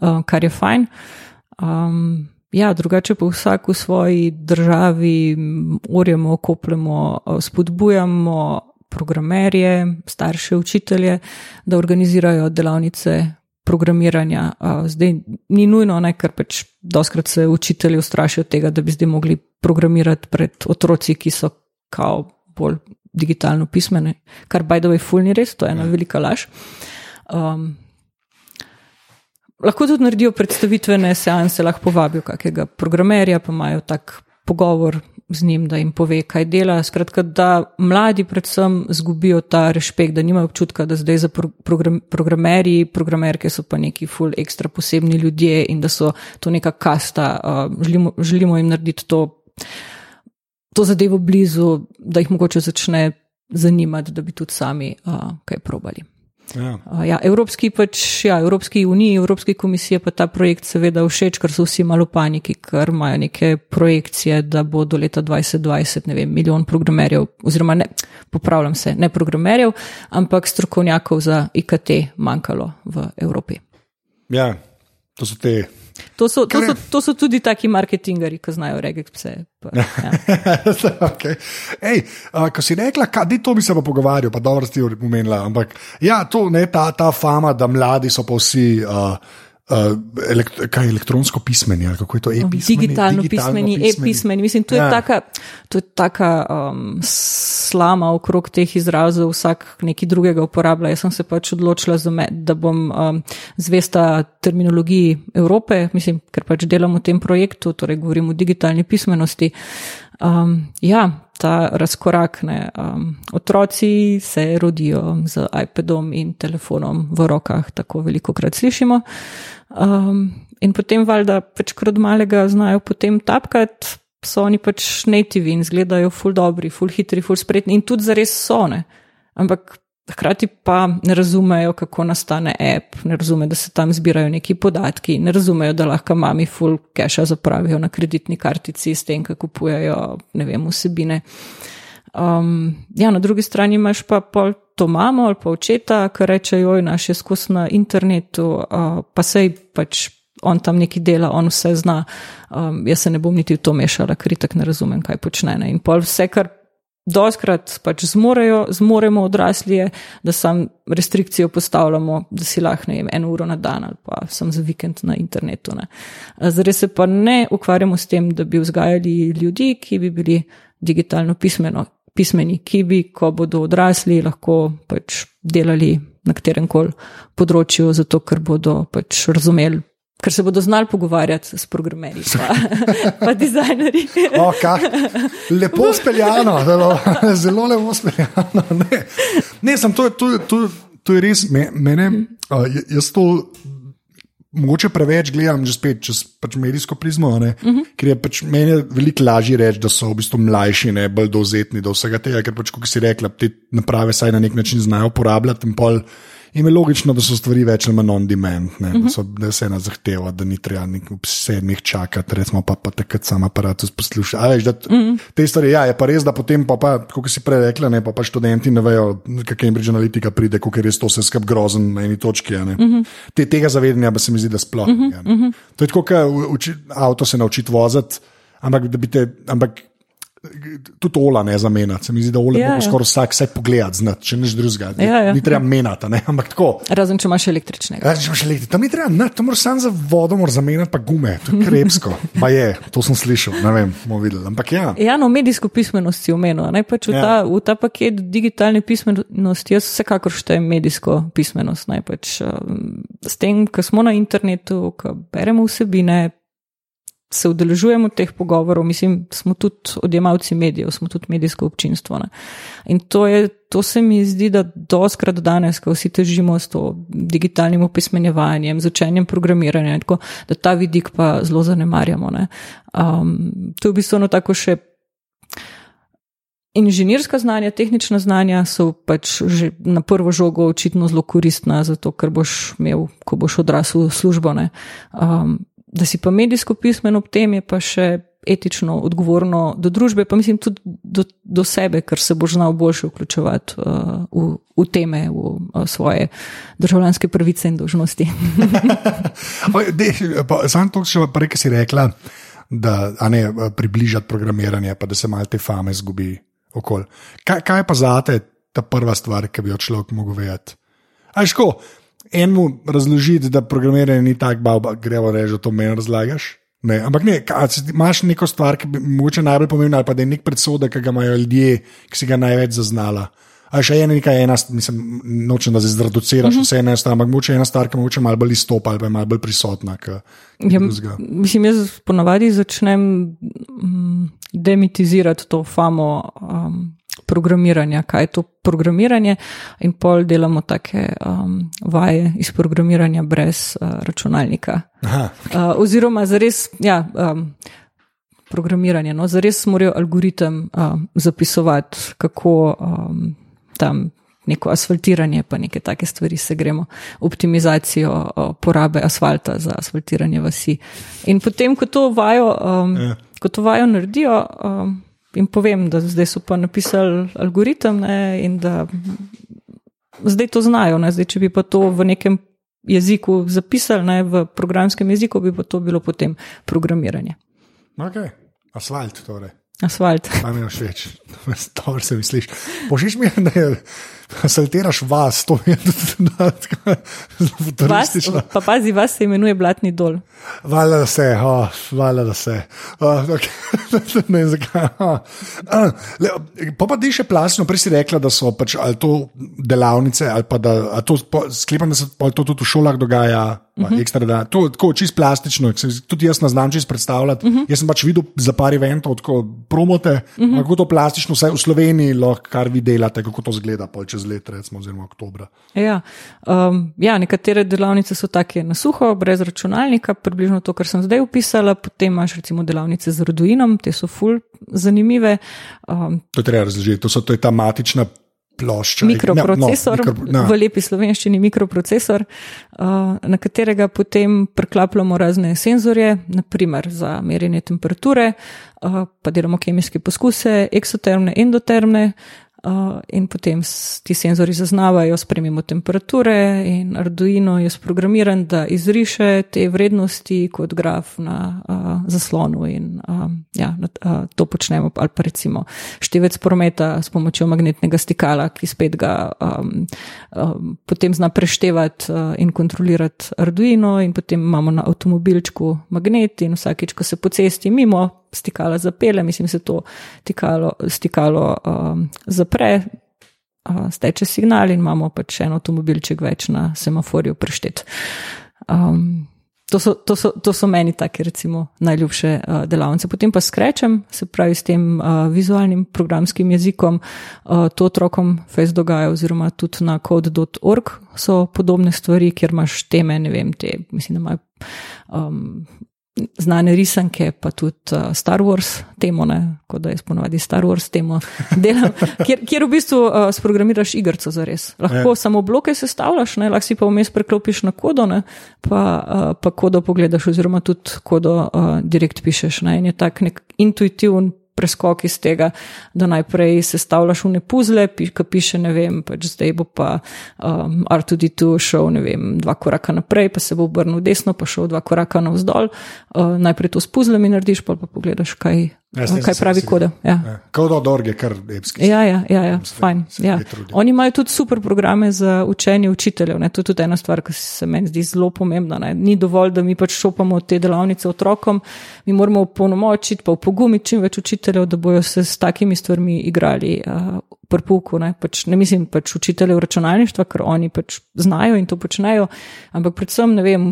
uh, kar je fajn. Um, ja, drugače pa vsak v svoji državi orjemo, kopljemo, uh, spodbujamo programerje, starše, učitelje, da organizirajo delavnice programiranja. Zdaj ni nujno, ne, ker pač doskrat se učitelji ustrašijo tega, da bi zdaj mogli programirati pred otroci, ki so kao bolj digitalno pismeni, kar by the way ful ni res, to je ena velika laž. Um, lahko tudi naredijo predstavitvene seanse, lahko povabijo kakega programerja, pa imajo tak pogovor z njim, da jim pove, kaj dela. Skratka, da mladi predvsem zgubijo ta respekt, da nimajo občutka, da zdaj za pro- program, programerji, programerke so pa neki full ekstra posebni ljudje in da so to neka kasta, uh, želimo, želimo jim narediti to, to zadevo blizu, da jih mogoče začne zanimati, da bi tudi sami uh, kaj probali. Ja. Uh, ja, Evropski, pač, ja, Evropski uniji, Evropski komisiji pa ta projekt seveda všeč, ker so vsi malo paniki, ker imajo neke projekcije, da bo do leta 2020, ne vem, milijon programerjev, oziroma ne, popravljam se, ne programerjev, ampak strokovnjakov za IKT manjkalo v Evropi. Ja, to so te. To so, to, so, to so tudi taki marketingari, ki znajo regeti pse. Pa, ja. okay. Ej, uh, ko si rekla, da to bi se pa pogovarjal, pa dobro si umenila. Ampak ja, to ne ta, ta fama, da mladi so pa vsi. Uh, Uh, elekt, kaj je elektronsko pismenje, ali kako je to e-pismenje? Digitalno, digitalno pismenje, e-pismenje. Mislim, to je ja. taka, to je taka um, slama okrog teh izrazov, vsak neki drugega uporablja. Jaz sem se pač odločila, me, da bom um, zvesta terminologiji Evrope, mislim, ker pač delam v tem projektu, torej govorim o digitalni pismenosti. Um, ja, ta razkorak. Um, otroci se rodijo z iPadom in telefonom v rokah, tako veliko krat slišimo. Um, in potem, valjda, pač krat malega znajo potem tapkati, so oni pač nativi in izgledajo ful dobri, ful hitri, ful spretni in tudi zares so ne. Ampak Hkrati pa ne razumejo, kako nastane app, ne razumejo, da se tam zbirajo neki podatki, ne razumejo, da lahko mami full cache zapravijo na kreditni kartici s tem, kako kupujejo, ne vem, vsebine. Um, ja, na drugi strani imaš pa pol to mamo ali pa očeta, ki rečejo, oj, naš je skus na internetu, uh, pa sej pač on tam neki dela, on vse zna, um, jaz se ne bom niti v to mešala, ker tak ne razumem, kaj počne. Ne? In pol vse, kar Doskrat pač zmorejo, zmoremo odrasli, je, da sam restrikcijo postavljamo, da si lahko ne vem, eno uro na dan ali pa sem za vikend na internetu. Zdaj se pa ne ukvarjamo s tem, da bi vzgajali ljudi, ki bi bili digitalno pismeno, pismeni, ki bi, ko bodo odrasli, lahko pač delali na katerem koli področju, zato ker bodo pač razumeli ker se bodo znali pogovarjati s programerji, pa, pa dizajnerji. oh, lepo speljano, zelo, zelo lepo speljano. Ne, ne sem, to, to, to, to je res, mene, uh, jaz to. Mogoče preveč gledam, že spet čez pač medijsko prizmo, uh mhm. -huh. ker je pač meni veliko lažje reči, da so v bistvu mlajši, ne bolj dovzetni do vsega tega, ker pač, kot si rekla, te naprave saj na nek način znajo uporabljati in pol. In je logično, da so stvari več ali manj on demand, ne, uh -huh. da, so, da se ena zahteva, da ni treba ob sedmih čakati, recimo pa, pa takrat sam aparat posluša. Veš, da, uh -huh. Te stvari, ja, je pa res, da potem, pa, pa, kot si prej rekla, ne, pa, pa študenti ne vejo, kaj Cambridge Analytica pride, kako je res to vse skupaj grozen na eni točki. Uh. -huh. Te, tega zavedanja pa se mi zdi, da sploh. Uh -huh. -huh. To je tako, kot avto se naučiti voziti, ampak da bi te. Ampak, Tudi ola ne zamenjati, se mi zdi, da ola ja, ja. skoraj vsak vse pogleda, znati, če neš drugega. Ja, ja. Ni treba menjati, ampak tako. Razen če imaš električnega. Razen če imaš električnega. Tam ni treba, ne, to moraš samo za vodo, moraš zamenjati pa gume, to je krepsko. pa je, to sem slišal, ne vem, bomo videli. Ampak ja. Ja, no, medijsko pismenost si omenil. Naj pač v, ja. ta, v ta paket digitalne pismenosti, jaz vsekakor štejem medijsko pismenost. Naj pač um, s tem, ko smo na internetu, ko beremo vsebine se udeležujemo teh pogovorov, mislim, smo tudi odjemalci medijev, smo tudi medijsko občinstvo. Ne? In to, je, to se mi zdi, da doskrat danes, ko vsi težimo s to digitalnim opismenjevanjem, z učenjem programiranja, tako, da ta vidik pa zelo zanemarjamo. Um, to je v bistvu tako še. Inženirska znanja, tehnična znanja so pač že na prvo žogo očitno zelo koristna, zato ker boš imel, ko boš odrasel v službo. Um, da si pa medijsko pismen ob tem, je pa še etično odgovorno do družbe, pa mislim tudi do, do sebe, ker se boš znal boljše vključevati uh, v, v teme, v uh, svoje državljanske pravice in dožnosti. Sam to še prej, ki si rekla, da ne približati programiranje, pa da se malo te fame zgubi okoli. Kaj, kaj pa zate ta prva stvar, ki bi jo človek mogel vedeti? Ajško, enemu razložiti, da programiranje ni tako, da gremo reči, da to meni razlagaš. Ne, ampak ne, imaš neko stvar, ki je morda najbolj pomembna, ali pa da je nek predsodek, ki ga imajo ljudje, ki si ga največ zaznala. A še ena, nekaj, ena, mislim, nočem, da se zreduciraš, uh -huh. vse ena stvar, ampak moče ena stvar, ki je malo bolj izstopa ali pa je malo bolj prisotna. K, k ja, mislim, jaz ponavadi začnem mm, demitizirati to famo. Um, programiranja, kaj je to programiranje, in pol delamo take um, vaje iz programiranja brez uh, računalnika. Uh, oziroma, za res, ja, um, programiranje, no, za res morajo algoritem um, zapisovati, kako um, tam neko asfaltiranje, pa neke take stvari se gremo, optimizacijo uh, porabe asfalta za asfaltiranje vasi. In potem, ko to vajo, um, Ja. ko to vajo naredijo, um, jim povem, da zdaj so pa napisali algoritem ne, in da zdaj to znajo. Ne, zdaj, če bi pa to v nekem jeziku zapisali, ne, v programskem jeziku, bi pa to bilo potem programiranje. Okay. Asfalt, torej. Asfalt. Kaj mi je všeč? Dobro se mi sliši. Božiš mi, da je asfaltiraš vas, to je tudi Vas, futuristično. pa pazi, vas se imenuje Blatni dol. Hvala, da se, oh, hvala, da se. Uh, okay. ne, zakaj. Uh. Uh, pa pa ti še plastično, prej si rekla, da so pač ali to delavnice, ali pa da to, po- sklepam, da se to tudi v šolah dogaja. Uh -huh. ekstra, da, to je tako čist plastično, tudi jaz ne znam čist predstavljati. Uh -huh. Jaz sem pač videl za par eventov, tako promote, uh -huh. kako to plastično, vse v Sloveniji, lahko kar vi delate, kako to zgleda pol čez let, recimo, oziroma oktobra. Ja, um, ja, nekatere delavnice so take na suho, brez računalnika, približno to, kar sem zdaj opisala. Potem imaš recimo delavnice z Arduinom, te so ful zanimive. Um, To je treba razložiti, to, so, to je ta matična plošča. mikroprocesor, Ne, no, mikro, no. v lepi slovenščini mikroprocesor, uh, na katerega potem priklapljamo razne senzorje, naprimer za merjenje temperature, uh, pa delamo kemijske poskuse, eksotermne, endotermne. Uh, in potem ti senzori zaznavajo spremembo temperature, in Arduino je sprogramiran, da izriše te vrednosti kot graf na uh, zaslonu. In, uh, ja, uh, to počnemo, ali pa recimo števec prometa s pomočjo magnetnega stikala, ki spet ga um, um, potem zna preštevati uh, in kontrolirati Arduino, in potem imamo na avtomobilčku magnet, in vsakič, ko se po cesti mimo stikala zapele, mislim, se to stikalo, stikalo um, zapre. Uh, steče signal in imamo pač en avtomobilček več na semaforju preštet. Um, to, so, to, so, to so meni take, recimo, najljubše uh, delavnice. Potem pa skrečem, se pravi s tem uh, vizualnim programskim jezikom, uh, to otrokom fez dogaja, oziroma tudi na code.org so podobne stvari, kjer imaš teme, ne vem, te, mislim, da imajo. Um, Znane risanke, pa tudi uh, Star Wars temo, ne, kot da jaz ponovadi Star Wars temo delam, kjer, kjer v bistvu uh, sprogramiraš igrico za res. Lahko Ja. samo bloke sestavljaš, ne, lahko si pa vmes preklopiš na kodo, ne, pa, uh, pa kodo pogledaš, oziroma tudi kodo uh, direkt pišeš. Ne, in je tak nek intuitiven preskok iz tega, da najprej sestavljaš vne puzle, pi, ki piše, ne vem, pač zdaj bo pa um, R2D2 šel, ne vem, dva koraka naprej, pa se bo obrnil desno, pa šel dva koraka navzdol. Uh, najprej to s puzlami narediš, pa pa pogledaš, kaj, Ja, s tem kaj pravi koda. Ja. Ja. Kot od orge, kar epski. Ja, ja, ja, ja se- fajn. se Ja. Oni imajo tudi super programe za učenje učiteljev. Ne? To je tudi ena stvar, ki se meni zdi zelo pomembna. Ne? Ni dovolj, da mi pač šopamo te delavnice otrokom, mi moramo opolnomočiti, pa upogumiti čim več učiteljev, da bojo se s takimi stvarmi igrali. Uh, Pri pouku, ne, pač, ne mislim pač učiteljev računalništva, ker oni pač znajo in to počnejo, ampak predvsem, ne vem,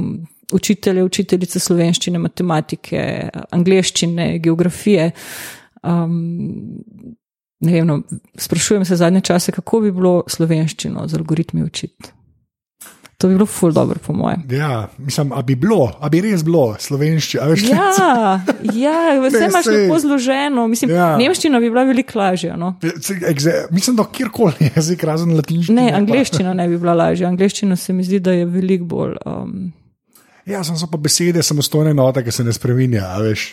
učitelje, učiteljice slovenščine, matematike, angleščine, geografije. Um, ne vem, no, sprašujem se zadnje čase, kako bi bilo slovenščino z algoritmi učiti. To bi bilo ful dobro, po mojem. Ja, mislim, a bi bilo, a bi res bilo slovenščina. Ja, ja vse imaš lepo zloženo. Mislim, Ja. ja. Nemščina bi bila veliko lažja. No? Exe- Mislim, da kjerkoli jezik, razen latinščine. Ne, angliščina ne bi bila lažja. Angliščina se mi zdi, da je veliko bolj. Um, Ja, sem pa besede, samostojne note, ki se ne spremenja.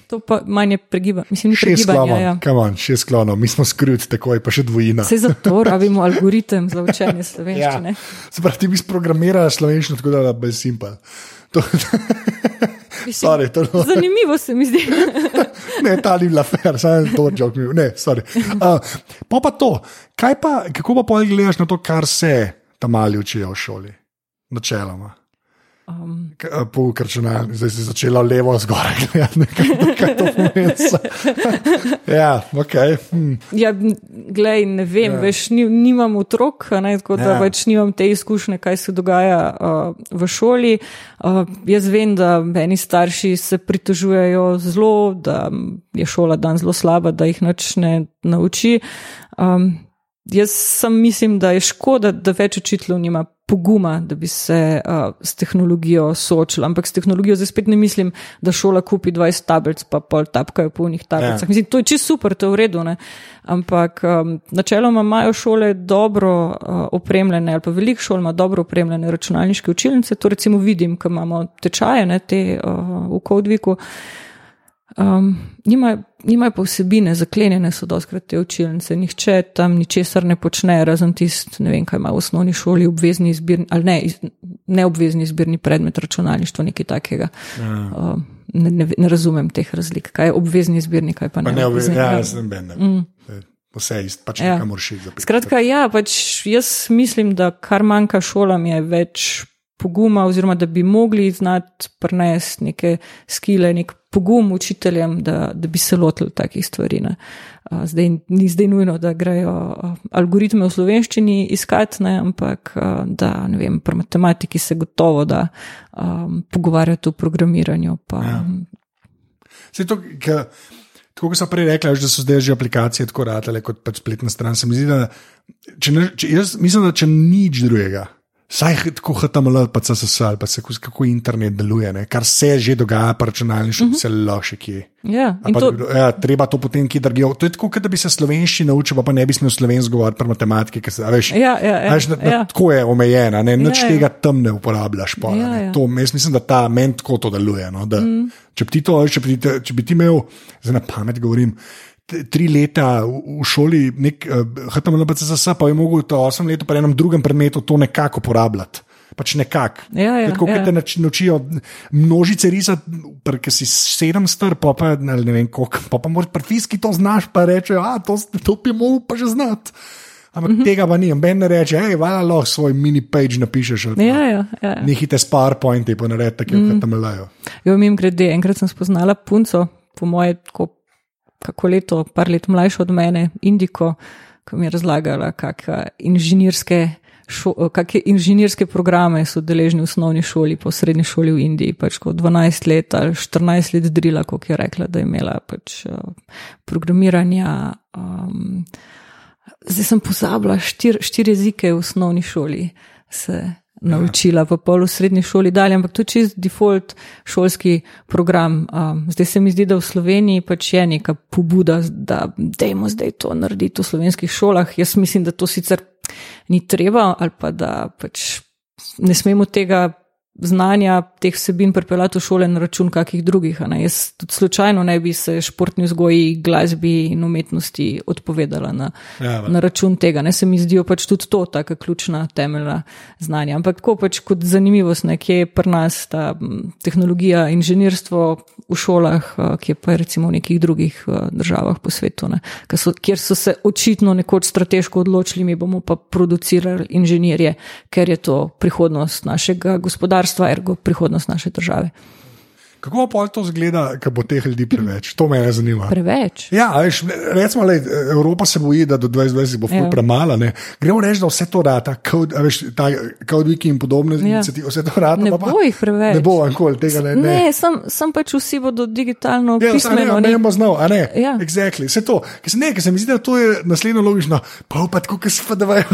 to pa manj je pregibanje. Mislim, ni Šest klonov, Ja. on, šest klonov, mi smo skruti, tako je pa še dvojina. Vse zato rabimo algoritem za učenje Ja. slovenščine. Se pravi, ti bi sprogramirala slovenščino, tako da bolj simpel. To, Mislim, sorry, to, no, Zanimivo se mi zdi. ne, ta ni bila fair, samo to jok mi. Ne, sorry. Uh, pa pa to, kaj pa, kako pa pol gledaš na to, kar se tam mali učijo v šoli? Načeloma. Um, Po računalniku, zdaj si začela levo zgoraj gledati, kaj, to pomeni. ja, ok. Hm. ja, glej, ne vem, Ja. veš, ni, nimam otrok, ne, tako da ja. več nimam te izkušnje, kaj se dogaja uh, v šoli. Uh, jaz vem, da meni starši se pritožujejo zelo, da je šola dan zelo slaba, da jih nič ne nauči. Um, Jaz sem mislim, da je škoda, da več učiteljev nima poguma, da bi se uh, s tehnologijo soočila. Ampak s tehnologijo zdaj spet ne mislim, da šola kupi 20 tablic, pa pol tapkajo po njih tablicah. Ja. Mislim, to je čisto super, to je v redu. Ne? Ampak um, načeloma imajo šole dobro uh, opremljene, ali pa veliko šol ima dobro opremljene računalniške učilnice. To recimo vidim, ko imamo tečaje ne, te, uh, v Kodviku. Um, nimajo, nimajo pa vsebine, zaklenjene so doskrat te učilnice, nihče tam ničesar ne počne, razen tist, ne vem, kaj ima v osnovni šoli obvezni izbirni, ali ne, iz, neobvezni izbirni predmet računalništva, nekaj takega. Ja. Um, ne, ne, ne razumem teh razlik, kaj je obvezni izbirni, kaj pa ne. Pa ne obvezni, ja, jaz sem ben. Mm. Vse je isto, pač ja. nekaj moraš iti. Skratka, ja, pač jaz mislim, da kar manjka šolam je več poguma, oziroma da bi mogli znati prenesti neke skile, nek pogum učiteljem, da, da bi se lotili takih stvari. Ne. Zdaj ni zdaj nujno, da grejo algoritme v slovenščini iskati, ne, ampak da, ne vem, pri matematiki se gotovo da um, pogovarjati o programiranju. Pa, ja. to, ka, tako kot sem prej rekla, da so zdaj že aplikacije tako ratele kot pač spletna stran. Se mi zdi, da če ne, če, jaz mislim, da če nič drugega. Saj tako HTML, pa CSS, pa se kako internet deluje, ne? kar se že dogaja, pa računalništvo, uh -huh. se lahko kje. Ja, to... ja, treba to potem kje drgijo. To je tako, da bi se slovenščina naučil, pa, pa ne bi smel slovensko govoriti pri matematiki. Se, veš, ja, ja, ja, veš, da, ja. Tako je omejena, ne? nič ja, ja. tega tam ne uporabljaš. Pa, ja, ja. To, jaz mislim, da ta men tako to deluje. No? Da, mm. Če bi to, če bi, če bi ti imel, zdaj na pamet govorim tri leta v, šoli, nek HTML, CSS, pa je mogel to osem let po enem drugem predmetu to nekako uporabljati. Pač nekako. Ja, ja, tako, ja. te naučijo množice risati, ker si sedem str, pa, pa ne vem, koliko, pa, pa moraš prfiski to znaš, pa rečejo, a to, to bi mogel pa že znati. Ampak mm -hmm. tega pa ni, ben ne reče, hej, vala lahko svoj mini page napišeš. Ja, ja, ja. Nehite s PowerPointi, pa naredite, ki mm. tam lejo. Jo, mim grede, enkrat sem spoznala punco, po moje, tako kako leto, par let mlajša od mene, Indiko, ki mi je razlagala, kakšne inženirske. Kakšne inženirske programe so deležni v osnovni šoli, po srednji šoli v Indiji, pač kot 12 let ali 14 let drila, kot je rekla, da je imela pač uh, programiranja. Um, zdaj sem pozabila štiri štir jezike v osnovni šoli, se naučila v polu srednji šoli dalje, ampak to je čist default šolski program. Um, zdaj se mi zdi, da v Sloveniji pač je neka pobuda, da dajmo zdaj to narediti v slovenskih šolah. Jaz mislim, da to sicer ni treba ali pa da pač ne smemo tega znanja teh vsebin pripeljati v šole na račun kakih drugih. Jaz tudi slučajno ne bi se športni vzgoji, glasbi in umetnosti odpovedala na, ja, na račun tega. Ne se mi zdijo pač tudi to taka ključna temeljna znanja. Ampak tako pač kot zanimivost, nekje je pri nas ta tehnologija, inženirstvo v šolah, ki je pa recimo v nekih drugih državah po svetu, so, kjer so se očitno nekoč strateško odločili, mi bomo pa producirali inženirje, ker je to prihodnost našega gospodarstva gospodarstva, ergo prihodnost naše države. Kako pa to zgleda, ko bo teh ljudi preveč? To me zanima. Preveč. Ja, veš, recimo, lej, Evropa se boji, da do 2020 bo ja. premala. Ne. Gremo reči, da vse to rata, kot Wiki in podobne ja. inicijative, vse to rata. Ne pa, bo jih preveč. Ne bo ankoli tega. Ne, ne. ne sem, sem pač vsi bodo digitalno ja, pismeni. Ne, ne, ne, znal, ne, ja. exactly. Vse to. Ker se, ne, ker se mi zdi, da to je naslednjo logično. Pa pa tako, ker se pa davajo,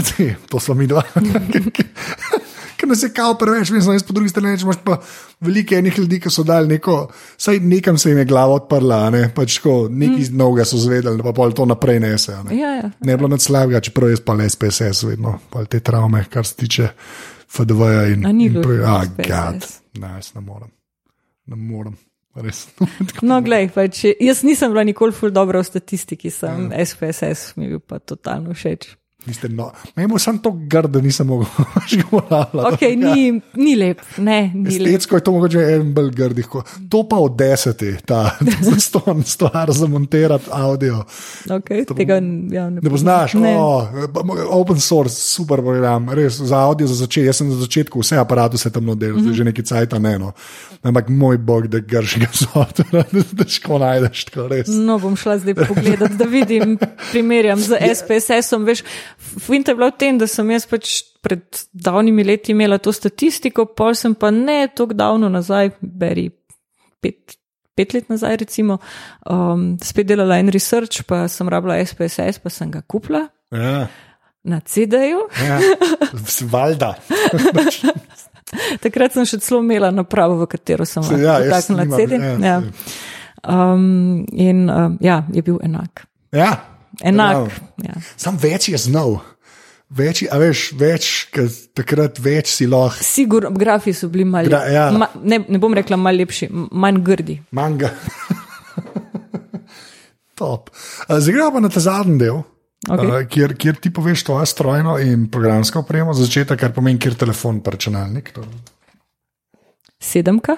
to smo mi dva. ker nas je kao preveč, mislim, jaz po drugi strani imaš pa veliko enih ljudi, ki so dali neko, saj nekam se jim je glava odprla, ne, pač ko neki mm. novega so zvedeli, pa pol to naprej nese. Ne, ja, ja. ne bilo nad slabega, čeprav jaz pa le SPSS vedno, pa te travme, kar se tiče FDV-ja in, in prej. Ah, gad, ne, jaz ne morem. Ne morem. no, glej, pač, jaz nisem bila nikoli ful dobro v statistiki, sem ja. SPSS, mi je bil pa totalno všeč. No, Imamo samo to grdo, nisem mogel govoriti. Okay, ni, ni lep, ne. Estetsko je to mogoče en bolj grdih. To pa od deseti, ta zaston stvar za montirati audio. Okay, to, tega ja, ne, ne poznaš. Oh, open source, super program, res za audio za začetek. Jaz sem na začetku vse aparate se tam nadelal, mm -hmm. že nekaj cajt, ne. No. Ampak moj bog, da gršega software, da težko najdeš. No, bom šla zdaj pogledat, da vidim, primerjam z SPSS-om. Fint je bilo v tem, da sem jaz pač pred davnimi leti imela to statistiko, pol sem pa ne tako davno nazaj, beri pet, pet let nazaj, recimo, um, spet delala en research, pa sem rabila SPSS, pa sem ga kupila. Ja. Na CD-ju. Ja, Valjda. Takrat sem še celo imela napravo, v katero sem Se- ja, jaz vtaknila nimam, CD. ja, Ja. Um, in um, ja, je bil enak. Ja, Enak. Ja. Sam več je znal. Več, a veš, več, takrat več si lahko. Sigurno, grafi so bili malo, Gra- ja. ma, ne, ne bom rekla malo lepši, manj grdi. Manga. Top. Uh, Zdaj gremo pa na ta zadnji del, Okej. uh, kjer, kjer ti poveš tvojo strojno in programsko opremo za začetek, kar pomeni, kjer telefon pa računalnik. To- Sedemka,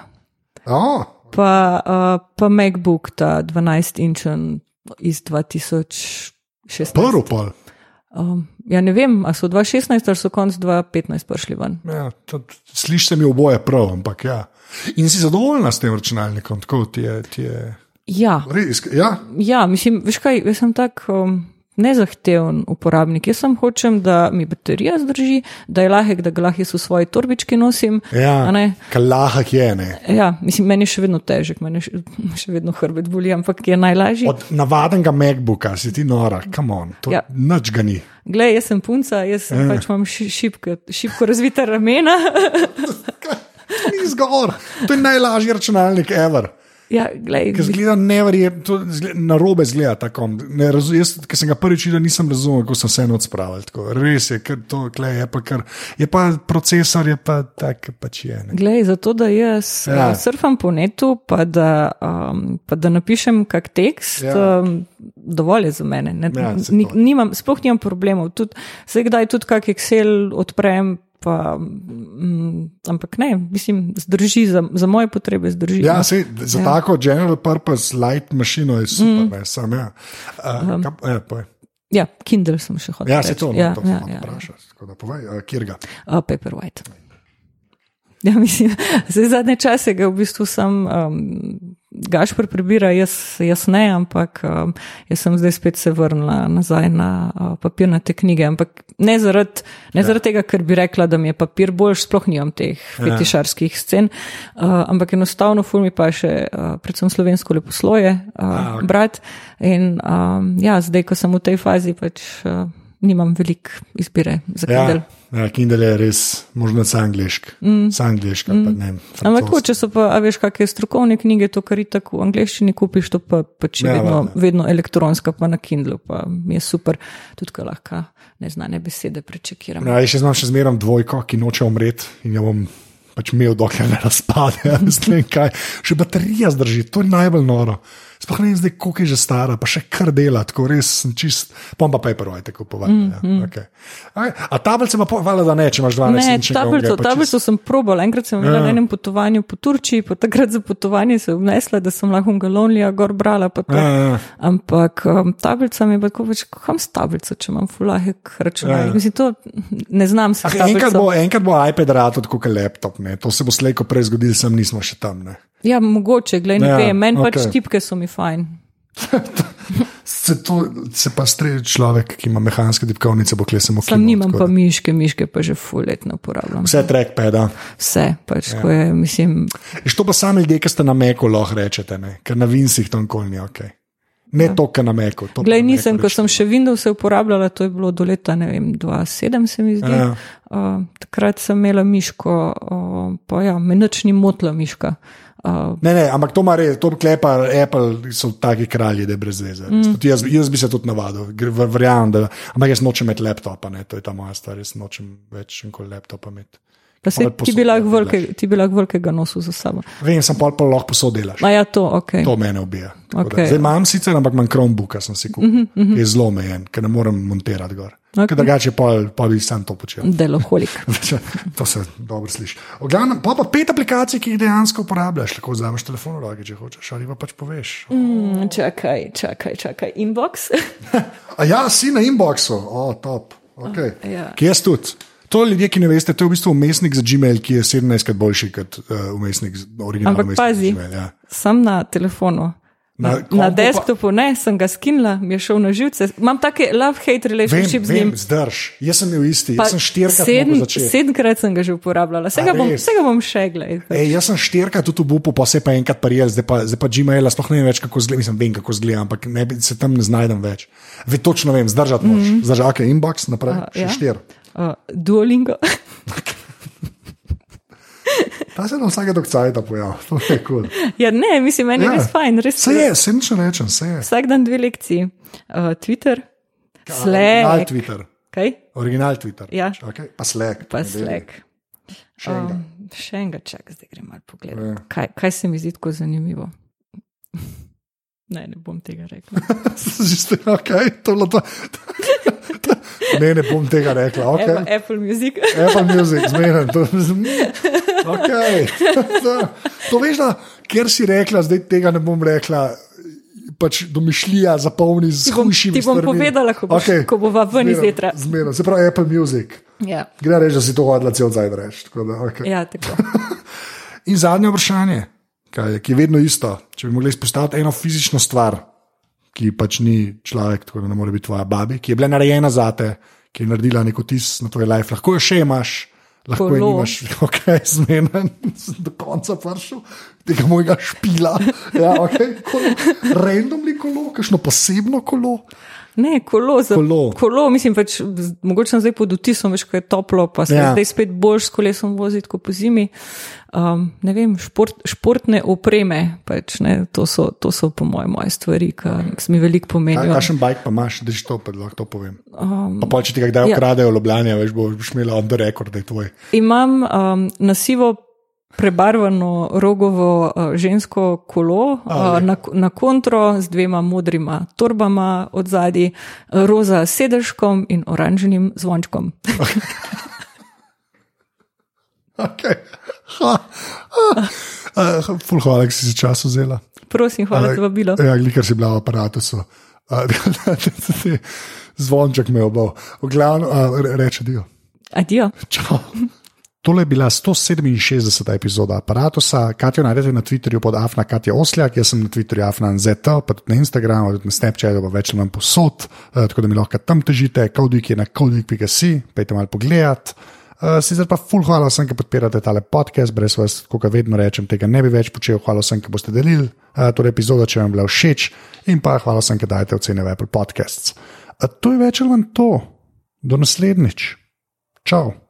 Oh, pa, uh, pa MacBook, ta 12-inčen iz 2016. prvi pol. Um, ja, ne vem, ali so 2016 ali so konc 2015 prišli ven. Ja, Slišiš mi oboje prav, ampak ja. In si zadovoljna s tem računalnikom, tako ti je. Ti je Ja, res, ja, ja, mislim, veš kaj, jaz sem tak. Um, Nezahteven uporabnik. Jaz sem hočem, da mi baterija zdrži, da je lahek, da ga lahko v svoji torbički nosim. ja kalahak je ne. Ja, mislim, meni je še vedno težek, meni še, še vedno hrbet boli, ampak je najlažji. Od navadnega MacBooka si ti nora, come on, to Ja. nič ga ni. Glej, jaz sem punca, jaz Ja. sem pač imam ši- šibko, šibko razvita ramena. Ni zgor, to je najlažji računalnik ever. Ja, glej, Ker zgleda neverjetno, na robe zgleda tako. Ne, razu- jaz, ki sem ga prvič videl, nisem razumel, kako sem se enoč spravil. Tako. Res je, ker to klej, je pa kar, je pa procesor, je pa tak, pač je. Ne. Glej, zato da jaz Ja. ja. surfam po netu, pa da, um, pa da napišem kak tekst, Ja. um, dovolj je za mene. Ne, Ja, ni, nimam, sploh nimam problemov. Tud, se kdaj tudi kak Excel odprem. Pa, mm, ampak ne, mislim, zdrži za, za moje potrebe. Zdrži, Ja, sej, za ja. tako general purpose light mašino je super, mm. ne, sam ja. Uh, um. kaj, ja, povej. ja, Kindle sem še hotel. ja, se to, no, ja, to ja, sem ja. vprašal. Tako da povej, uh, kjer ga. Uh, Paperwhite. Ja, mislim, zadnje čase ga v bistvu sam um, Gašpor prebira, jaz, jaz ne, ampak um, jaz sem zdaj spet se vrnila nazaj na uh, papirnate knjige. Ampak ne zaradi ja. zarad tega, ker bi rekla, da mi je papir boljš, sploh nimam teh fetišarskih scen, uh, ampak enostavno ful mi pa še uh, predvsem slovensko leposloje uh, A, ok. brat. In um, ja, zdaj, ko sem v tej fazi, pač uh, nimam veliko izbire za Ja, Kindle. Ja, Kindle je res, možno sa angliški. Mm. Sa angliški, mm. pa ne. Ampak, tako, francoski. če so pa, a veš, kakšne strokovne knjige, to, kar tako v angleščini kupiš, to pa pač je Ja, vedno, valjda. vedno elektronska, pa na Kindlu, pa mi je super, tudi ko lahko neznane besede prečekiram. Ja, še znam še zmeraj dvojko, ki noče umreti in jo bom pač imel, dokler ne razpade. Ja, ne vem kaj. Še baterija zdrži, to je najbolj noro. Sploh ne vem, zdaj, koliko je že stara, pa še kar dela, tako res sem čist, pom pa paperwhite kupovati. Mm, ja, mm. okay. Aj, a tablice pa povedala, da ne, če imaš 12 Ne, inčnega tablico, pa tablico sem probala. Enkrat sem bila Ja. na enem potovanju po Turčiji, pa takrat za potovanje se obnesla, da sem lahko galonlija gor brala. to. Ja, ja. Ampak um, tablica mi je bilo, pač, kam s tablico, če imam fulahek računalnik. Ja. Ja. Mislim, to ne znam se. Ah, enkrat, bo, enkrat bo iPad rad kot laptop, ne. to se bo slejko prej zgodilo, sem nismo še tam. Ne. Ja, mogoče, gledaj, ne Ja, vem, meni okej. pač tipke so mi fajn. Se, to, se pa streže človek, ki ima mehanske tipkovnice, bo kle samo Sam nimam pa miške, miške pa že full let ne uporabljam. Vse trackpada. Vse, pač, ja. ko je, mislim, Iš to pa sami ljudje, ki ste na meku, lahko rečete, ne? ker na Vincih to nikoli ni ok. Ne ja. to, kar na meku. Glej, na nisem, ko sem še Windows uporabljala, to je bilo do leta, ne vem, 2007 se mi zdi. Ja. Uh, takrat sem imela miško, uh, pa ja, me nič ni motila miška. Uh, Ne, ne, ampak to ima res, to klepa Apple, so taki kralji, da je brez veze. Mm. Jaz, jaz bi se tudi navadil, verjamem, da, ampak jaz nočem imeti laptopa, ne, to je ta moja stvar, jaz nočem več nikoli laptopa imeti. Pa se ti bi lahko velike, ti bi lahko velikega nosil za sabo. Vem, sem pa pol lahko posod delaš. A ja, to, ok. To mene ubija. Da- Okej. Zdaj imam sicer, ampak imam Chromebooka, sem si kupil, mm -hmm. ki je zelo omejen, ker ne morem montirati gor. Okay. Drugače pa, pa bi sam to počel. Deloholik. to se dobro sliši. Oglavnem, pa pa pet aplikacij, ki jih dejansko uporabljaš, lahko vzameš telefon v roke, če hočeš, ali pa pač poveš. Mm, čakaj, čakaj, čakaj. Inbox? A ja, si na inboxu, o, top. Okay. ja. Kje jaz tudi? To ljudje, ki ne veste, to je v bistvu umestnik za Gmail, ki je 17krat boljši kot uh, umestnik, originalni Ampak umestnik pazi. Gmail. Ja. Sam na telefonu. Na, na desktopu pa... ne, sem ga skinila, mi je šel na živce. Imam take love-hate relationship vem, z njim. Vem, zdrž, jaz sem bil isti, jaz sem štirikrat sedem, sedemkrat sem ga že uporabljala, vse ga bom, vse ga bom še gledala. Jaz sem štirikrat tudi v bupu, pa se pa enkrat parijel, zdaj pa, zdaj pa Gmail, sploh ne vem več, kako zgleda, mislim, vem, kako zgleda, ampak ne, se tam ne znajdem več. Ve, točno vem, zdržati moraš, mm -hmm. zdržati inbox, naprej, uh, še ja. štir. Uh, Duolingo. Ta se nam vsake dokcajta pojavlja, to je kul. Cool. Ja, ne, mislim, meni ja. je res fajn. Res se je, se nič ne rečem, se je. Vsak dan dve lekciji. Uh, Twitter, Slack. Original Twitter. Kaj? Original Twitter. Ja. Okay. Pa Slack. Pa Slack. Še enega. Um, še enega čak, zdaj grem malo pogledat. Ja. Kaj, kaj se mi zdi tako zanimivo? Ne, ne bom tega rekel. Zdi se, okay, to je to. Ne, ne bom tega rekla. Okay. Apple, Apple Music. Apple Music, zmeraj. To, okay. to, veš, da ker si rekla, zdaj tega ne bom rekla. Pač domišljija zapolni z hujšimi stvarmi. Ti bom stvarmi. povedala, ko, boš, okay. ko bo ven iz vetra. Zmerno, se pravi Apple Music. Ja. Gre reči, da si to hodila cel zdaj reči. Okay. Ja, In zadnje vprašanje, kaj, ki je vedno isto. Če bi mogli izpostaviti eno fizično stvar, ki pač ni človek, tako da ne more biti tvoja babi, ki je bila narejena za te, ki je naredila neko tis na tvoj life, lahko jo še imaš, lahko jo imaš, ok, zmeden, do konca pršel, tega mojega špila. Ja, okay. Randomni kolo, kakšno posebno kolo. Ne, kolo, za, kolo. kolo mislim, pač, mogoče sem zdaj pod vtisom, veš, ko je toplo, pa se ja. zdaj spet boljš s kolesom voziti kot po zimi. Um, ne vem, šport, športne opreme, pač, ne, to, so, to so po mojem moje stvari, ki mi veliko pomenijo. Kakšen bajk pa imaš, da že to, to povem? Um, pa pa če ti ga kdaj ja. ukradejo v Ljubljani, veš, boš imel on the record, da je tvoj. Imam um, nasivo prebarvano rogovo uh, žensko kolo uh, na, na kontro z dvema modrima torbama od zadaj, roza sedežkom in oranžnim zvončkom. okay. uh, ful, hvala, da si si čas vzela. Prosim, hvala, si bila. Ja, gliker si bila v aparatu. Zvonček me je obal. Uh, reče dio. Adijo. Čau. Tole je bila 167. epizoda aparata. Katijo najdete na Twitterju pod Afna Katja Osljak, jaz sem na Twitterju AfnaNZT, pa tudi na Instagramu, tudi na Snapchatu, pa več manj posod, uh, tako da mi lahko tam težite, Kaudik je na kaudik.si, pejte malo pogledat. Uh, sicer pa ful hvala vsem, ki podpirate tale podcast, brez vas, kot vedno rečem, tega ne bi več počel. Hvala vsem, ki boste delili uh, to epizodo, če vam je bila všeč, in pa hvala vsem, ki dajete ocene v Apple Podcasts. Uh, to je več ali manj to. Do naslednjič. Ciao.